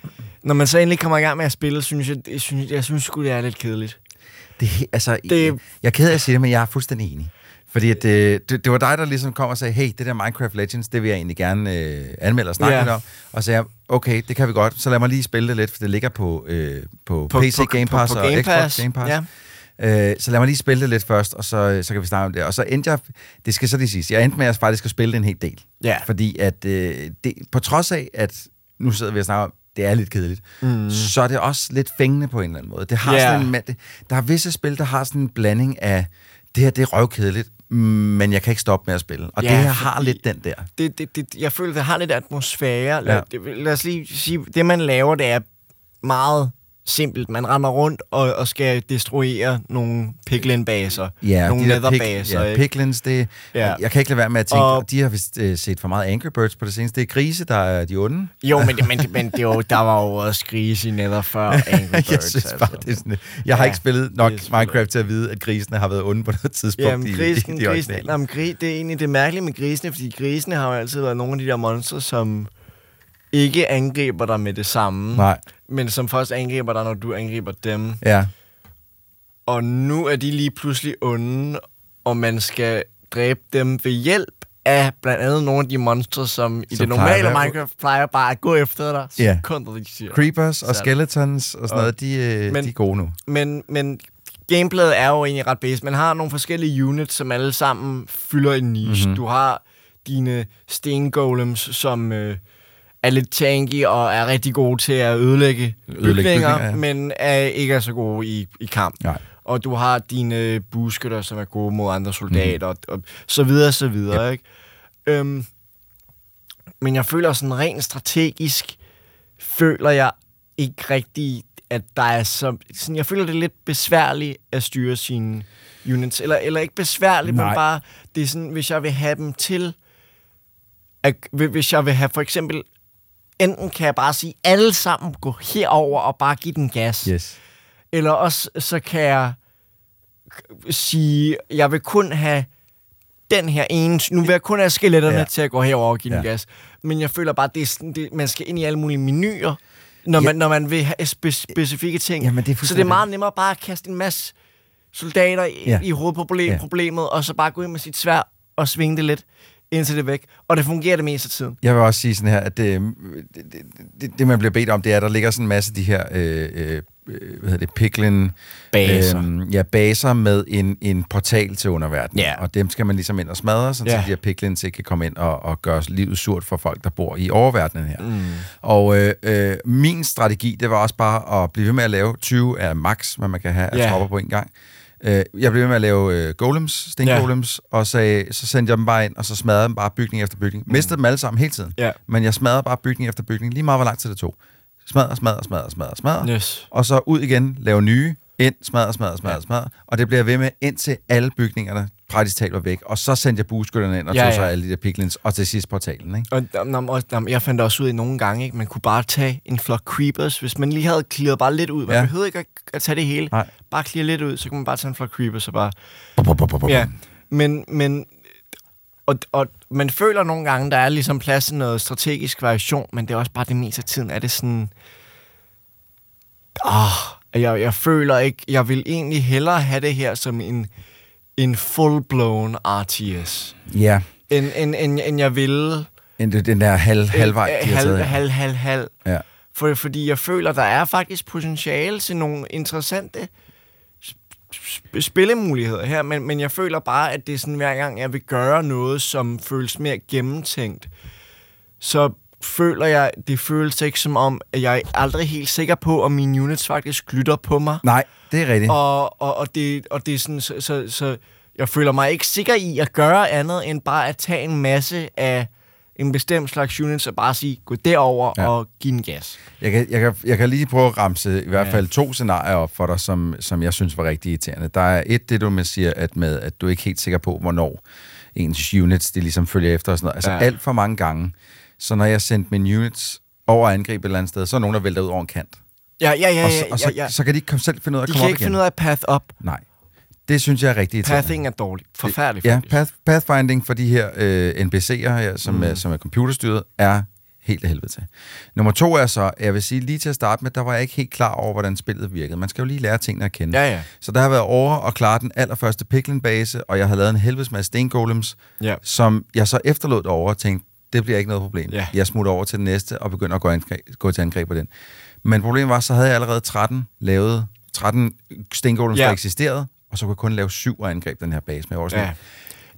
når man så endelig kommer i gang med at spille, synes jeg, jeg synes, jeg synes sgu, det er lidt kedeligt. Det, altså, Det- det... Jeg er ked af at sige det, men jeg er fuldstændig enig. Fordi at, øh, det, det var dig, der ligesom kom og sagde, hey, det der Minecraft Legends, det vil jeg egentlig gerne øh, anmelde og snakke Ja. lidt om. Og så sagde jeg, okay, det kan vi godt, så lad mig lige spille det lidt, for det ligger på, øh, på, På- PC på- Game på- Pass på og Game Xbox Pass, Game Pass. ja. Øh, så lad mig lige spille det lidt først, og så, så kan vi snakke om det. Og så endte jeg, det skal så lige siges, jeg endte med at faktisk at spille det en hel del. Ja. Fordi at, øh, det, på trods af, at nu sidder vi og snakker om, det er lidt kedeligt, mm. så er det også lidt fængende på en eller anden måde. Det har Ja. sådan en, der er visse spil, der har sådan en blanding af, det her det er røvkedeligt, men jeg kan ikke stoppe med at spille. Og Ja, det her har lidt den der. Det, det, det, jeg føler, det har lidt atmosfære. Lad, Ja. det, lad os lige sige, det man laver, det er meget simpelt. Man render rundt og, og skal destruere nogle piglin-baser. Ja, nogle de der pig, netherbaser. ja, piglins, det, Ja. jeg kan ikke lade være med at tænke, Og- de har vist øh, set for meget Angry Birds på det seneste. Det er grise, der er de onde. Jo, men, men, men det var, der var jo også grise i nether før Angry Birds. jeg synes bare, altså. det er sådan, jeg har Ja, ikke spillet nok Minecraft til at vide, at grisene har været onde på noget tidspunkt. Jamen, grisen, i, de grisen, originale. jamen, gri, det er egentlig det mærkelige med grisene, fordi grisene har jo altid været nogle af de der monstre, som ikke angriber dig med det samme, Nej. men som først angriber dig, når du angriber dem. Ja. Og nu er de lige pludselig onde, og man skal dræbe dem ved hjælp af blandt andet nogle af de monstre, som i Som det plejer normale være- Minecraft plejer bare at gå efter dig, Ja. sekunder de siger. Creepers og skeletons og sådan Og- noget, de, øh, Men- de er gode nu. Men, men gameplayet er jo egentlig ret basic. Man har nogle forskellige units, som alle sammen fylder en niche. Mhm. Mm-hmm. Du har dine stengolems, som øh, er lidt tanky og er rigtig gode til at ødelægge, Ødelægge bygninger, bygninger, ja. men er ikke er så gode i, i kamp. Nej. Og du har dine buskytter, som er gode mod andre soldater, mm. og, og så videre, så videre. Yep. Ikke? Øhm, men jeg føler sådan rent strategisk, føler jeg ikke rigtig, at der er så... Sådan, jeg føler, det er lidt besværligt at styre sine units. Eller, eller ikke besværligt, Nej. men bare... Det er sådan, hvis jeg vil have dem til... At, hvis jeg vil have for eksempel... Enten kan jeg bare sige, alle sammen gå herover og bare give den gas. Yes. Eller også så kan jeg sige, jeg vil kun have den her ene... Nu vil jeg kun have skeletterne Ja. til at gå herover og give den Ja. gas. Men jeg føler bare, det er sådan, det, man skal ind i alle mulige menuer, når, Ja. man, når man vil have spe, specifikke ting. Jamen, det er så det er meget nemmere bare at kaste en masse soldater i, Ja. i hovedproblemet, Ja. og så bare gå ind med sit svær og svinge det lidt, indtil det er væk. Og det fungerer det meste af tiden. Jeg vil også sige sådan her, at det, det, det, det man bliver bedt om, det er, at der ligger sådan en masse af de her, øh, øh, hvad hedder det, piglin... Baser. Øhm, ja, baser med en, en portal til underverdenen. Ja. Og dem skal man ligesom ind og smadre, så, ja. de her piglins ikke kan komme ind og, og gøre livet surt for folk, der bor i oververdenen her. Mm. Og øh, øh, min strategi, det var også bare at blive ved med at lave 20 er max, hvad man kan have af Ja. tropper på en gang. Øh, jeg blev ved med at lave øh, golems, stengolems, ja. og sagde, så sendte jeg dem bare ind, og så smadrede dem bare bygning efter bygning. Mistede dem alle sammen hele tiden. Ja. Men jeg smadrede bare bygning efter bygning, lige meget hvor lang tid det tog. Smadre, smadre, smadre, smadre, smadre. Yes. Og så ud igen, lave nye, ind, smadre, smadre, smadre, ja. smadre. Og det bliver jeg ved med, indtil alle bygningerne praktisk talt var væk. Og så sendte jeg bueskytterne ind og Ja, tog ja. så alle de der piglins, og til sidst portalen, ikke? Og, nå, og, nå, jeg fandt også ud af nogle gange, ikke? man kunne bare tage en flok creepers, hvis man lige havde clearet bare lidt ud. Man Ja. behøvede ikke at, at tage det hele. Nej. Bare clear lidt ud, så kunne man bare tage en flok creepers og bare... Bum, bum, bum, bum, bum. Ja, men, men og, og man føler nogle gange, der er ligesom plads til noget strategisk variation, men det er også bare det meste af tiden, er det sådan... Ah, jeg, jeg føler ikke... Jeg vil egentlig hellere have det her som en, en full-blown RTS, Ja, end, end, end, end jeg vil... end den der halv, halvvej, de halv, her. halv, halv, halv. Ja. For, fordi jeg føler, der er faktisk potentiale til nogle interessante sp- spillemuligheder her, men, men jeg føler bare, at det er sådan, hver gang jeg vil gøre noget, som føles mere gennemtænkt, så føler jeg, det føles ikke som om, at jeg er aldrig helt sikker på, om mine units faktisk lytter på mig. Nej, det er rigtigt. Og, og, og, det, og det er sådan, så, så, så jeg føler mig ikke sikker i at gøre andet, end bare at tage en masse af en bestemt slags units og bare sige, gå derover Ja. og give den gas. Jeg kan, jeg, kan, jeg kan lige prøve at ramse i hvert Ja. fald to scenarier op for dig, som, som jeg synes var rigtig irriterende. Der er et, det du med siger, at, med, at du er ikke helt sikker på, hvornår ens units, de ligesom følger efter og sådan noget. Altså Ja. alt for mange gange. Så når jeg sendte mine units over angreb et eller andet sted, så er nogen, der vælter ud over en kant. Ja, ja, ja, og så, ja, og så, ja, ja. så kan de ikke selv finde ud af at De komme kan op ikke igen. finde ud af path up. Nej. Det synes jeg er rigtig. Pathing er dårligt. Forfærdeligt, Ja, path, pathfinding for de her øh, NPC'er her, som, mm. er, som er computerstyret, er helt af helvede til. Nummer to er så, jeg vil sige lige til at starte med, der var jeg ikke helt klar over, hvordan spillet virkede. Man skal jo lige lære tingene at kende. Ja, ja. Så der har været over og klare den allerførste Piglin-base, og jeg har lavet en helvedes masse stengolems, Ja. som jeg så efterlod over og tænkte, det bliver ikke noget problem. Ja. Jeg smutter over til den næste og begynder at gå, angreb, gå til angreb på den. Men problemet var, så havde jeg allerede 13 lavet, 13 stengolems, Ja. der eksisterede, og så kunne jeg kun lave syv og angreb den her base med. Jeg Ja.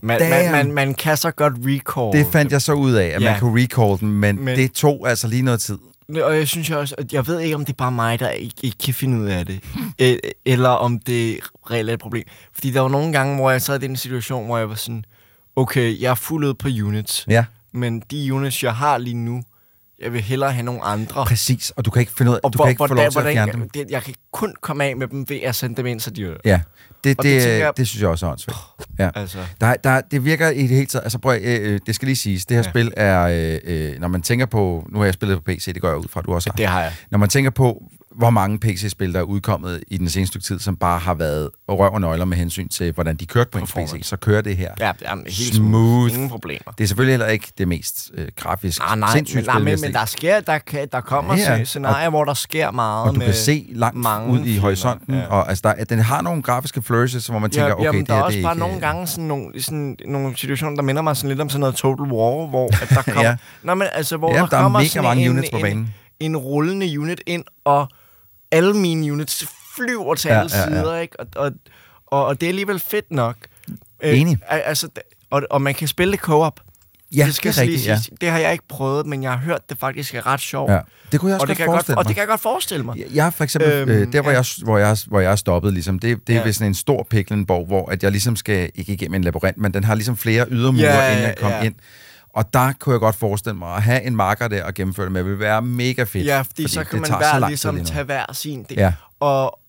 Man, man, Damn. man, man kan så godt recall. det fandt jeg så ud af, at Ja. man kunne recall den, men, men det tog altså lige noget tid. Og jeg synes også, at jeg ved ikke, om det er bare mig, der ikke, ikke kan finde ud af det. Eller om det reelt er et problem. Fordi der var nogle gange, hvor jeg sad i den situation, hvor jeg var sådan, okay, jeg er fuldt på units. Ja. Men de units, jeg har lige nu, jeg vil hellere have nogle andre. Præcis, og du kan ikke finde ud af, Og du kan ikke få lov til at hvordan- fjerne dem. Det, jeg kan kun komme af med dem ved at sende dem ind, så de. Ja, det, det, det jeg- det synes jeg også er åndssvagt. Ja. Altså. Der, der, det virker i det hele taget, altså prøv, øh, øh, det skal lige siges, det her ja. Spil er, øh, øh, når man tænker på, nu har jeg spillet på PC, det går jeg ud fra, du også har. Det har jeg. Når man tænker på, hvor mange PC-spil, der er udkommet i den seneste tid, som bare har været røv og nøgler med hensyn til, hvordan de kørte på en PC, så kører det her Ja, det er helt smooth. Ingen problemer. Det er selvfølgelig heller ikke det mest øh, grafisk Ah, nej, sindssygt men, nej, men, men der sker, der, kan, der kommer Ja, ja. scenarier, hvor der sker meget og du med kan se langt mange ud i horisonten, ja. og altså, der, den har nogle grafiske flourishes, hvor man tænker, ja, okay, jamen, det der her, er også det bare ikke... nogle gange sådan nogle, sådan nogle situationer, der minder mig sådan lidt om sådan noget Total War, hvor at der kommer... Ja. Nå, men altså, hvor Ja, der, der er mega mange en, units på en, banen. En, rullende unit ind, og alle mine units flyver til Ja, ja, alle ja, ja. sider, ikke? Og, og, og, og det er alligevel fedt nok. Enig. al- altså, og, og man kan spille det co-op. Ja, det, skal det er rigtigt, ja. siges. Det har jeg ikke prøvet, men jeg har hørt, det faktisk er ret sjovt. Ja. Det kunne jeg også og godt jeg forestille godt, Og mig. det kan jeg godt forestille mig. Jeg har for eksempel, øhm, øh, der hvor, ja. jeg, hvor, jeg, hvor jeg er stoppet, ligesom, det, det er Ja. ved sådan en stor Piklenborg, hvor at jeg ligesom skal, ikke igennem en labyrint, men den har ligesom flere ydermure, Ja, inden jeg kommer ja. ind. Og der kunne jeg godt forestille mig at have en marker der og gennemføre det med, vil være mega fedt. Ja, fordi, fordi så kan man tager så ligesom tage hver sin del. Ja. Og,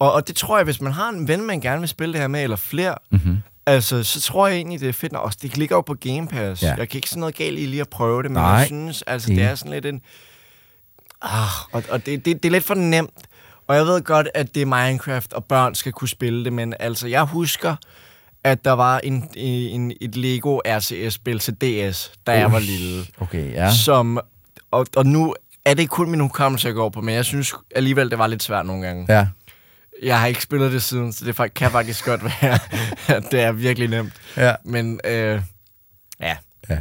og, og det tror jeg, hvis man har en ven, man gerne vil spille det her med, eller flere, Mhm. altså, så tror jeg egentlig, det er fedt. Og det ligger jo på Game Pass. Ja. Jeg kan ikke sådan noget galt i lige at prøve det, men Nej. jeg synes, altså, det er sådan lidt en... Ah, og og det, det, det er lidt for nemt. Og jeg ved godt, at det er Minecraft, og børn skal kunne spille det, men altså, jeg husker, at der var en, en, et Lego RCS-spil til DS, da jeg var lille. Okay, ja. Som, og, og nu er det kun min hukommelse, jeg går på, men jeg synes alligevel, det var lidt svært nogle gange. Ja. Jeg har ikke spillet det siden, så det kan faktisk godt være, at det er virkelig nemt. Ja. Men øh, ja, Ja.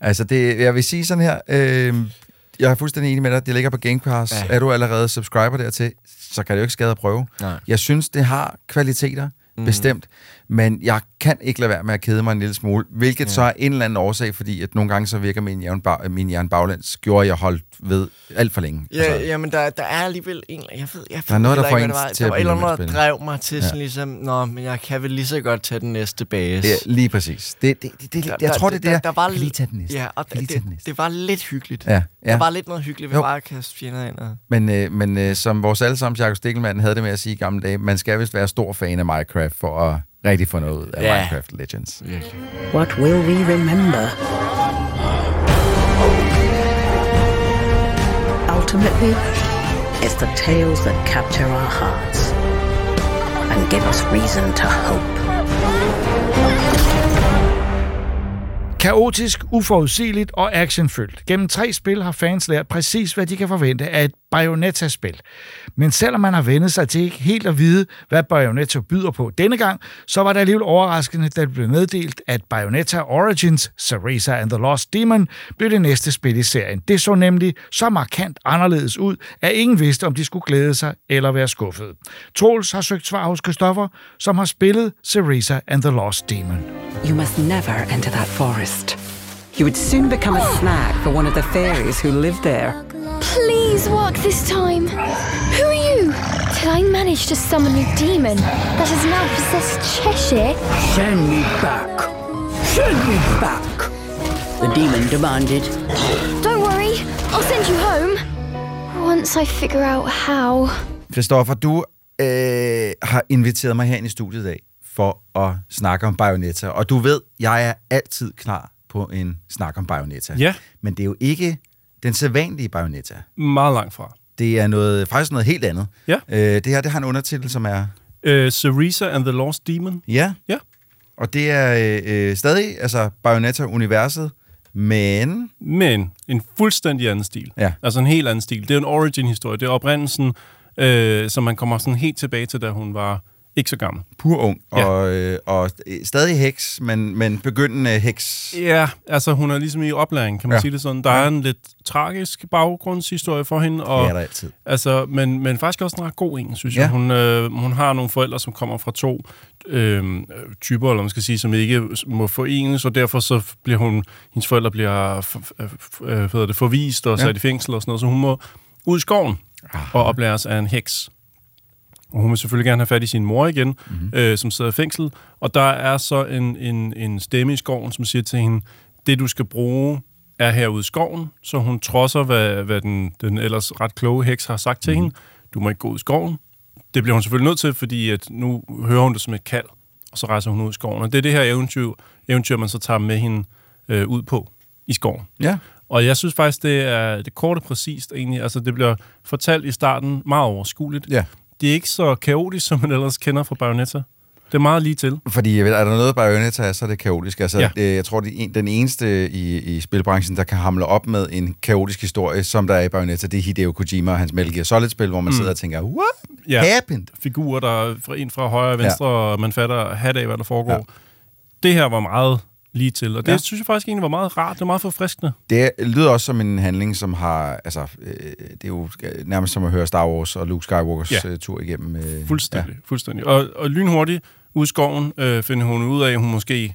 Altså, det, jeg vil sige sådan her, øh, jeg er fuldstændig enig med dig, det ligger på Game Pass. Ja. Er du allerede subscriber dertil, så kan det jo ikke skade at prøve. Nej. Jeg synes, det har kvaliteter, mm. bestemt, men jeg kan ikke lade være med at kede mig en lille smule, hvilket Ja. ja. så er en eller anden årsag, fordi at nogle gange så virker min hjerne, bag, min hjerne baglæns, gjorde jeg holdt ved alt for længe. ja, jamen der, der er alligevel en, jeg ved, jeg Der er noget, der får en det til Der at var et eller andet, der drev mig til Ja. sådan ligesom, nå, men jeg kan vel lige så godt tage den næste base. Ja, lige præcis. Det, det, det, det, jeg tror, det er der, det, der, var lige tage den næste. Ja, og lige tage den det, næste. det var lidt hyggeligt. Ja, ja. Der var lidt noget hyggeligt ved Jo. bare at kaste fjender ind. Og... Men, øh, men øh, som vores allesammens Jakob Stikkelmann havde det med at sige i gamle dage, man skal vist være stor fan af Minecraft for at rigtig få noget af Ja. Minecraft Legends. Virkelig. What will we remember? Ultimately, it's the tales that capture our hearts and give us reason to hope. Kaotisk, uforudsigeligt og actionfyldt. Gennem tre spil har fans lært præcis, hvad de kan forvente af et Bayonetta-spil. Men selvom man har vendet sig til ikke helt at vide, hvad Bayonetta byder på denne gang, så var det alligevel overraskende, da det blev meddelt, at Bayonetta Origins, Cereza and the Lost Demon, blev det næste spil i serien. Det så nemlig så markant anderledes ud, at ingen vidste, om de skulle glæde sig eller være skuffede. Troels har søgt svar hos Christoffer, som har spillet Cereza and the Lost Demon. You must never enter that forest. You would soon become a snack for one of the fairies who live there. Please walk this time. Who are you? Did I manage to summon a demon that has now possessed Cheshire? Send me back. Send me back. The demon demanded. Don't worry, I'll send you home. Once I figure out how. Christoffer, du øh, har inviteret mig herind i studiet i dag for at snakke om Bayonetta. Og du ved, jeg er altid klar på en snak om Bayonetta. Ja. Men det er jo ikke den sædvanlige Bayonetta. Meget langt fra. Det er noget, faktisk noget helt andet. Ja. Øh, det her det har en undertitel, som er... Uh, Cereza and the Lost Demon. Ja. Ja. Og det er øh, øh, stadig altså Bayonetta-universet, men... Men en fuldstændig anden stil. Ja. Altså en helt anden stil. Det er en origin-historie. Det er oprindelsen, øh, så man kommer sådan helt tilbage til, da hun var ikke så gammel. Pur ung, Ja. og, øh, og stadig heks, men, men begyndende heks. Ja, altså hun er ligesom i oplæring, kan man Ja. ja. sige det sådan. Der er en lidt tragisk baggrundshistorie for hende. Og, Det er der altid. Altså, men, men faktisk også en ret god en, synes Ja. jeg. Hun, øh, hun har nogle forældre, som kommer fra to øh, typer, eller man skal sige, som ikke må forenes, og derfor så bliver hun, hendes forældre bliver øh, det, forvist og Ja. sat i fængsel og sådan noget, så hun må ud i skoven og oplæres af en heks. Og hun vil selvfølgelig gerne have fat i sin mor igen, mm-hmm. øh, som sidder i fængsel. Og der er så en, en, en stemme i skoven, som siger til hende, det du skal bruge er herude i skoven. Så hun trodser, hvad, hvad den, den ellers ret kloge heks har sagt til hende. Du må ikke gå ud i skoven. Det bliver hun selvfølgelig nødt til, fordi at nu hører hun det som et kald, og så rejser hun ud i skoven. Og det er det her eventyr, eventyr man så tager med hende øh, ud på i skoven. Ja. Og jeg synes faktisk, det er det korte præcist egentlig. Altså, det bliver fortalt i starten meget overskueligt. Ja. Det er ikke så kaotisk, som man ellers kender fra Bayonetta. Det er meget lige til. Fordi er der noget Bayonetta er, så er det kaotisk. Altså, Ja. øh, jeg tror, det er en, den eneste i, i spilbranchen, der kan hamle op med en kaotisk historie, som der er i Bayonetta, det er Hideo Kojima og hans Metal Gear Solid-spil, hvor man Mm. sidder og tænker, what Ja. happened? Figurer, der er fra en fra højre og venstre, ja. og man fatter hat af, hvad der foregår. Ja. Det her var meget lige til, og det Ja. synes jeg faktisk egentlig var meget rart. Det var meget forfriskende. Det lyder også som en handling, som har... Altså, øh, det er jo nærmest som at høre Star Wars og Luke Skywalkers Ja. ja. tur igennem. Øh, Fuldstændig, ja. fuldstændig. Og, og lynhurtigt ude i skoven øh, finder hun ud af, at hun måske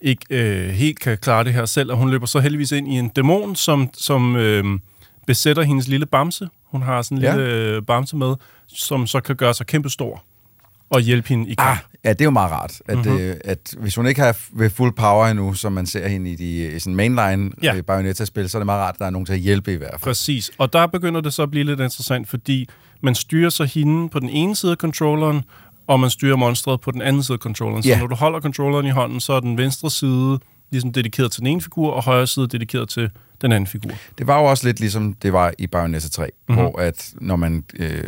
ikke øh, helt kan klare det her selv, og hun løber så heldigvis ind i en dæmon, som, som øh, besætter hendes lille bamse. Hun har sådan en Ja. lille øh, bamse med, som så kan gøre sig kæmpestor. Og hjælpe hende i kamp. Ah, ja, det er jo meget rart, at, Mhm. mm-hmm. øh, at hvis hun ikke har ved full power endnu, som man ser hende i de i sådan mainline Ja. ja. Bayonetta-spil, så er det meget rart, at der er nogen til at hjælpe i hvert fald. Præcis. Og der begynder det så at blive lidt interessant, fordi man styrer så hende på den ene side af controlleren, og man styrer monstret på den anden side af controlleren. Så Ja. når du holder controlleren i hånden, så er den venstre side ligesom dedikeret til den ene figur, og højre side dedikeret til den anden figur. Det var jo også lidt ligesom det var i Bayonetta 3, Mhm. mm-hmm. hvor at når man øh,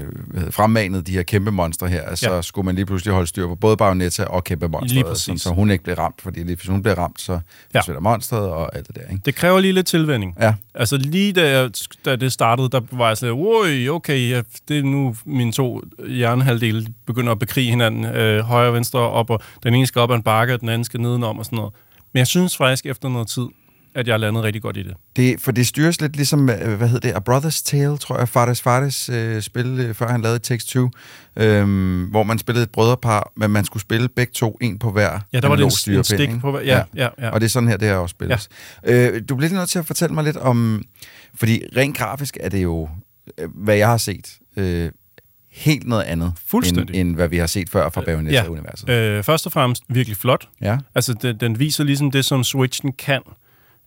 fremmanede de her kæmpe monstre her, så Ja. skulle man lige pludselig holde styr på både Bayonetta og kæmpe præcis. sådan, så hun ikke blev ramt, fordi lige hvis hun bliver ramt, så forsvinder monstret og alt det der. Ikke? Det kræver lige lidt tilvænding. Ja. Altså lige da, jeg, da det startede, der var jeg sådan, oj, okay, ja, det er nu mine to hjernehalvdele de begynder at bekrige hinanden, øh, højre og venstre op, og den ene skal op ad en bakke, og den anden skal nedenom og sådan noget. Men jeg synes faktisk efter noget tid, at jeg landet rigtig godt i det. Det, for det styres lidt ligesom, øh, hvad hedder det, A Brother's Tale, tror jeg, Fares Fares øh, spil, øh, før han lavede Takes Two, øh, hvor man spillede et brødrepar, men man skulle spille begge to, en på hver Ja, der var det en- en stik ikke? på hver- ja, ja, ja. Og det er sådan her, det her også spilles. Ja. Øh, du bliver lige nødt til at fortælle mig lidt om, fordi rent grafisk er det jo, øh, hvad jeg har set, øh, helt noget andet, end, end hvad vi har set før fra Bayonetta-universet. Øh, først og fremmest virkelig flot. Ja. Altså, den, den viser ligesom det, som Switchen kan,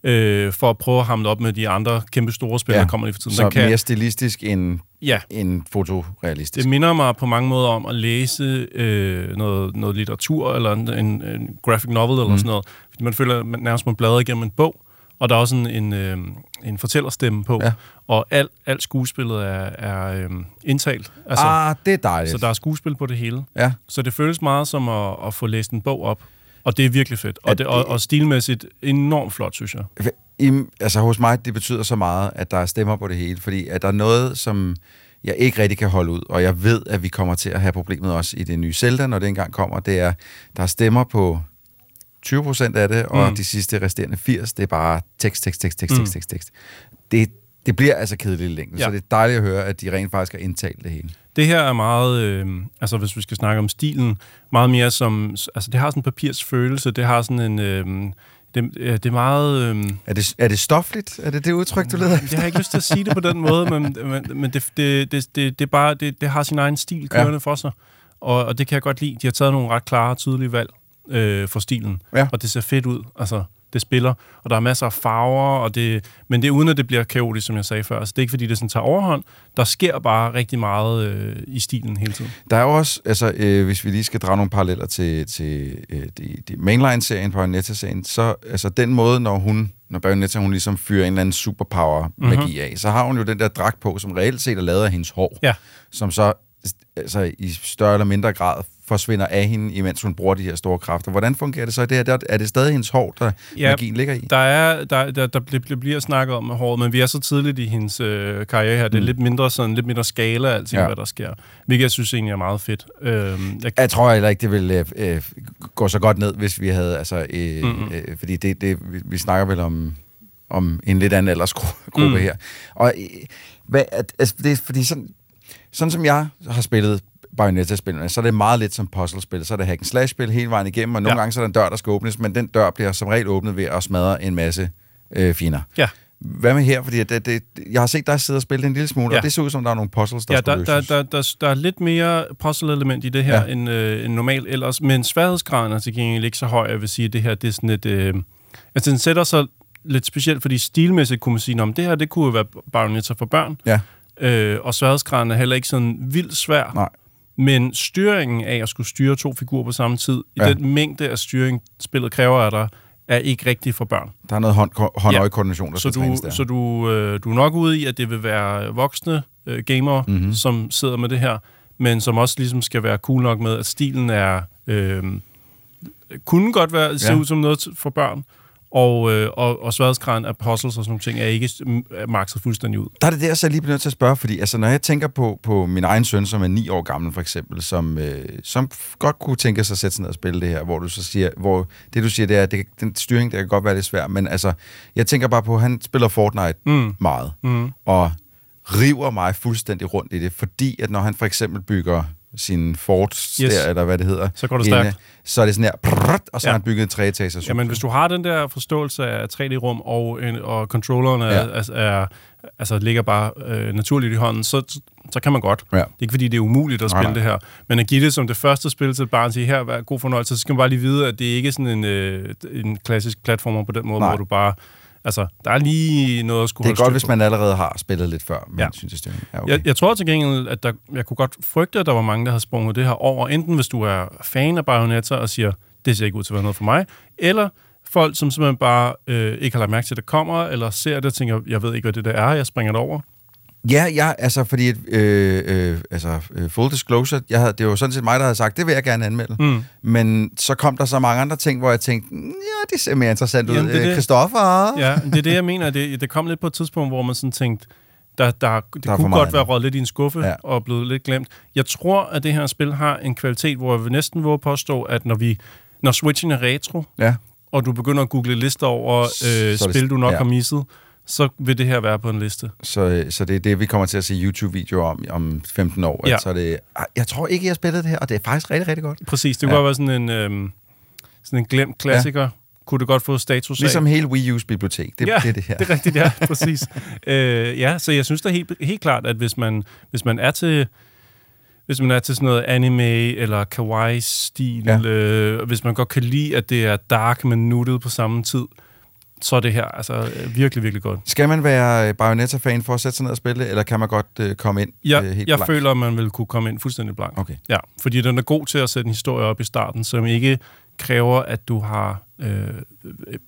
øh, for at prøve at hamle op med de andre kæmpe store spil, der kommer lige for tiden. Så Den kan, mere stilistisk end, Ja. end fotorealistisk. det minder mig på mange måder om at læse øh, noget, noget litteratur, eller en, en, graphic novel, eller Mm. sådan noget. Fordi man føler, at man nærmest man bladrer igennem en bog, og der er også en, en, øh, en fortællerstemme på, Ja. og alt, alt skuespillet er, er øh, indtalt. Altså, Ah, det er dejligt. Så der er skuespil på det hele. Ja. Så det føles meget som at, at få læst en bog op, og det er virkelig fedt. Og, det, og, og stilmæssigt enormt flot, synes jeg. I, altså hos mig, det betyder så meget, at der er stemmer på det hele, fordi at der er noget, som jeg ikke rigtig kan holde ud, og jeg ved, at vi kommer til at have problemet også i det nye Zelda, når det engang kommer, det er, der er stemmer på 20% af det, og Mm. de sidste resterende 80, det er bare tekst, tekst, tekst, tekst, Mm. tekst, tekst, tekst. Det, det bliver altså kedeligt i længden, Ja. så det er dejligt at høre, at de rent faktisk har indtalt det hele. Det her er meget, øh, altså hvis vi skal snakke om stilen, meget mere som, altså det har sådan en papirs følelse, det har sådan en, øh, det, det er meget... Øh, er, det, er det stofligt? Er det det udtryk, du leder Jeg har ikke lyst til at sige det på den måde, men, men, men det, det, det, det, det, er bare, det, det har sin egen stil kørende ja. for sig, og, og det kan jeg godt lide. De har taget nogle ret klare og tydelige valg øh, for stilen, Ja. og det ser fedt ud. Altså, det spiller, og der er masser af farver, og det, men det er uden, at det bliver kaotisk, som jeg sagde før. Altså, det er ikke, fordi det sådan tager overhånd. Der sker bare rigtig meget øh, i stilen hele tiden. Der er jo også, altså, øh, hvis vi lige skal drage nogle paralleller til, til øh, de, de mainline-serien på Bayonetta-serien, så altså den måde, når hun, når Bayonetta, hun ligesom fyrer en eller anden superpower-magi Mhm. mm-hmm. af, så har hun jo den der dragt på, som reelt set er lavet af hendes hår, Ja. som så altså, i større eller mindre grad forsvinder af hende, imens hun bruger de her store kræfter. Hvordan fungerer det så i det her? Er det stadig hendes hår, der ja, magien ligger i? Der, er, der, der, der bliver, bliver snakket om håret, men vi er så tidligt i hendes øh, karriere her. Det er Mm. lidt mindre sådan, lidt mindre skala alting, Ja. hvad der sker. Hvilket jeg synes egentlig er meget fedt. Øhm, jeg, Jeg tror heller ikke, det vil øh, øh, gå så godt ned, hvis vi havde, altså, øh, øh, fordi det, det, vi, vi snakker vel om, om en lidt anden aldersgruppe Mm. her. Og øh, hvad, altså, det er fordi sådan, sådan som jeg har spillet Bayonetta-spillene, så er det meget lidt som puzzlespil. Så er det hack and slash-spil hele vejen igennem, og nogle Ja. gange så er der en dør, der skal åbnes, men den dør bliver som regel åbnet ved at smadre en masse øh, fjender. Ja. Hvad med her? Fordi det, det, jeg har set dig sidde og spille en lille smule, ja. Og det ser ud som, der er nogle puzzles, der ja, skal der, der, løses. der, der, der er lidt mere puzzle-element i det her, Ja. end, øh, end normalt ellers. Men sværhedsgraden er til gengæld ikke så høj. Jeg vil sige, at det her det er sådan et... Øh, altså, den sætter sig lidt specielt, fordi stilmæssigt kunne man sige, at det her det kunne være Bayonetta for børn. Ja. Øh, og sværhedsgraden er heller ikke sådan vildt svær. Nej. Men styringen af at skulle styre to figurer på samme tid, Ja. i den mængde af styring, spillet kræver af dig, er ikke rigtigt for børn. Der er noget hånd, hånd-øje-koordination, der så skal du, trænes der. Så du, øh, du er nok ude i, at det vil være voksne øh, gamere, Mhm. mm-hmm. som sidder med det her, men som også ligesom skal være cool nok med, at stilen er... Øh, kunne godt være se Ja. ud som noget for børn, og, øh, og, og sværhedsgraden af puzzles og sådan nogle ting er ikke mm, er makset fuldstændig ud. Der er det der, så jeg lige bliver nødt til at spørge, fordi altså, når jeg tænker på, på min egen søn, som er ni år gammel for eksempel, som, øh, som godt kunne tænke sig at sætte sig ned og spille det her, hvor du så siger, hvor det du siger, det er, at det, den styring, der kan godt være lidt svær, men altså, jeg tænker bare på, at han spiller Fortnite Mm. meget, Mm. og river mig fuldstændig rundt i det, fordi at når han for eksempel bygger sin fort Yes. der, eller hvad det hedder. Så går det inde, stærkt. Så er det sådan her, prrrt, og så Ja. har han bygget en treetagers Jamen, hvis du har den der forståelse af 3D-rum, og, en, og controllerne Ja. er, er, altså, ligger bare øh, naturligt i hånden, så, så kan man godt. Ja. Det er ikke, fordi det er umuligt at Nej, spille nej. det her. Men at give det som det første spil til et barn, sige her, vær god fornøjelse, så skal man bare lige vide, at det ikke er sådan en, øh, en klassisk platformer på den måde, Nej. hvor du bare... Altså, der er lige noget at skulle Det er godt, hvis man allerede har spillet lidt før med Ja. ja. synssystemet. Ja, okay. Jeg, jeg tror til gengæld, at der, jeg kunne godt frygte, at der var mange, der havde sprunget det her over. Enten hvis du er fan af Bayonetta og siger, det ser ikke ud til at være noget for mig, eller folk, som simpelthen bare øh, ikke har lagt mærke til, at det kommer, eller ser det og tænker, jeg ved ikke, hvad det der er, jeg springer det over. Ja, ja, altså fordi, øh, øh, altså øh, full disclosure, jeg havde, det var sådan set mig, der havde sagt, det vil jeg gerne anmelde. Mm. Men så kom der så mange andre ting, hvor jeg tænkte, "Mm, ja, det ser mere interessant ud. Jamen, det er Øh, det. Christoffer? Ja, det er det, jeg mener. Det, det kom lidt på et tidspunkt, hvor man sådan tænkte, der, der, det Der er kunne godt være røget lidt i en skuffe Ja. og blevet lidt glemt. Jeg tror, at det her spil har en kvalitet, hvor jeg vil næsten våge påstå, at når, vi, når Switchen er retro, Ja. og du begynder at google lister over øh, Så det- spil, du nok ja. har misset, så vil det her være på en liste. Så, så det er det, vi kommer til at se YouTube-videoer om om 15 år. Ja. Ja. Så er det, jeg tror ikke, jeg har spillet det her, og det er faktisk rigtig, rigtig godt. Præcis, det kunne Ja. godt være sådan en, øhm, sådan en glemt klassiker. Ja. Kunne det godt få status af. Ligesom hele Wii U's bibliotek. Det, ja, det er det her. det er rigtigt, ja, præcis. øh, ja, så jeg synes da helt, helt klart, at hvis man, hvis man er til hvis man er til sådan noget anime eller kawaii-stil, ja. øh, hvis man godt kan lide, at det er dark, men nuttet på samme tid, så er det her altså virkelig, virkelig godt. Skal man være øh, Bayonetta-fan for at sætte sig ned og spille, eller kan man godt øh, komme ind Jeg, øh, helt jeg blank? føler, at man vil kunne komme ind fuldstændig blank. Okay. Ja, fordi den er god til at sætte en historie op i starten, som ikke kræver, at du har øh,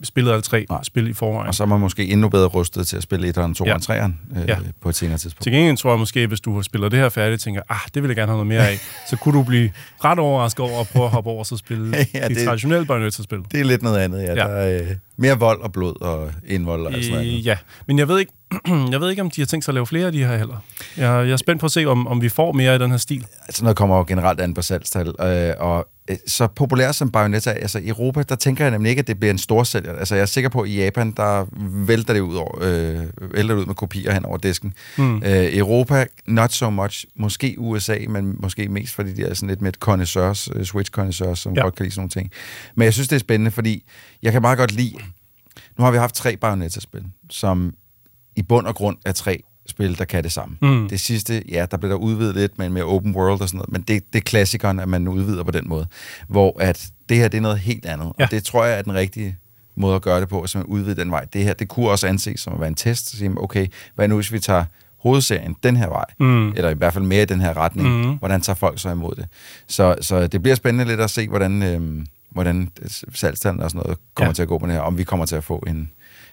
spillet alle tre Nej. spil i forvejen. Og så er man måske endnu bedre rustet til at spille 1'eren, 2'eren, Ja. 3'eren øh, Ja. på et senere tidspunkt. Til gengæld tror jeg måske, hvis du har spillet det her færdigt, tænker, ah, det vil jeg gerne have noget mere af, så kunne du blive ret overrasket over at prøve at hoppe over og spille Ja, ja, de det- traditionelle Bayonetta-spil. Det er lidt noget andet, ja. Ja. Der er øh, mere vold og blod og indvold og sådan noget. Øh, ja, men jeg ved, ikke, jeg ved ikke, om de har tænkt sig at lave flere af de her heller. Jeg, jeg er spændt på at se, om, om vi får mere af den her stil. Altså noget kommer jo generelt an på salgstal, øh, og øh, så populær som Bayonetta er, altså i Europa, der tænker jeg nemlig ikke, at det bliver en stor sælger. Altså jeg er sikker på, at i Japan, der vælter det ud, over, øh, vælter det ud med kopier hen over disken. Mm. Øh, Europa, not so much. Måske USA, men måske mest, fordi de er sådan lidt med et connoisseurs, øh, switch connoisseurs, som. Ja. godt kan lide sådan nogle ting. Men jeg synes, det er spændende, fordi jeg kan meget godt lide, nu har vi haft tre Bayonetta-spil, som i bund og grund er tre spil, der kan det samme. Mm. Det sidste, ja, der blev der udvidet lidt med en mere open world og sådan noget, men det, det er klassikeren, at man udvider på den måde. Hvor at det her, det er noget helt andet, ja. Og det tror jeg er den rigtige måde at gøre det på, at man udvider den vej. Det her, det kunne også anses som at være en test, så sige, okay, hvad nu hvis vi tager hovedserien den her vej, Mm. eller i hvert fald mere i den her retning, Mm. hvordan tager folk så imod det? Så, så det bliver spændende lidt at se, hvordan, øhm, hvordan salgstallene og sådan noget kommer ja. til at gå på det her, om vi kommer til at få en,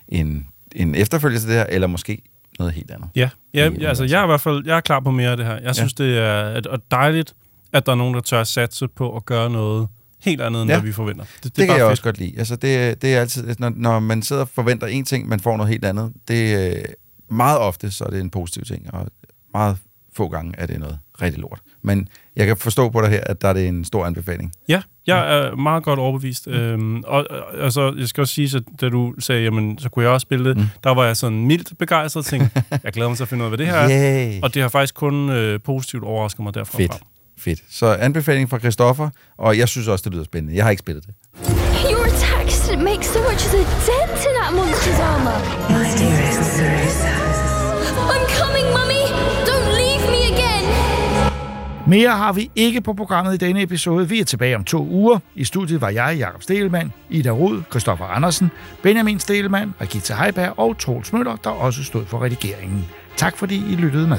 en, en efterfølgelse det her, eller måske noget helt andet. Ja, ja, ja altså jeg er i hvert fald jeg er klar på mere af det her. Jeg synes, det er et, et dejligt, at der er nogen, der tør at satse på at gøre noget helt andet, end Ja. hvad vi forventer. Det, det, det kan bare jeg fedt. også godt lide. Altså, det, det er altid, når, når man sidder og forventer en ting, man får noget helt andet, det er meget ofte, så er det en positiv ting, og meget få gange er det noget rigtig lort. Men jeg kan forstå på dig her, at der er det en stor anbefaling. Ja, jeg er meget godt overbevist. Mm. Øhm, og og- altså, jeg skal også sige, at da du sagde, jamen, så kunne jeg også spille det, mm. der var jeg sådan mildt begejstret og tænkte, jeg glæder mig til at finde ud af, hvad det her er. Og det har faktisk kun øh, positivt overrasket mig derfra. Fedt. frem. Fedt. Så anbefaling fra Christoffer, og jeg synes også, det lyder spændende. Jeg har ikke spillet det. Your attacks make so much as a dent in that monster's armor. My dearest Mere har vi ikke på programmet i denne episode. Vi er tilbage om to uger. I studiet var jeg, Jakob Stelmann, Ida Rud, Christoffer Andersen, Benjamin Stelmann, Rikita Heiberg og Troels Møller, der også stod for redigeringen. Tak fordi I lyttede med.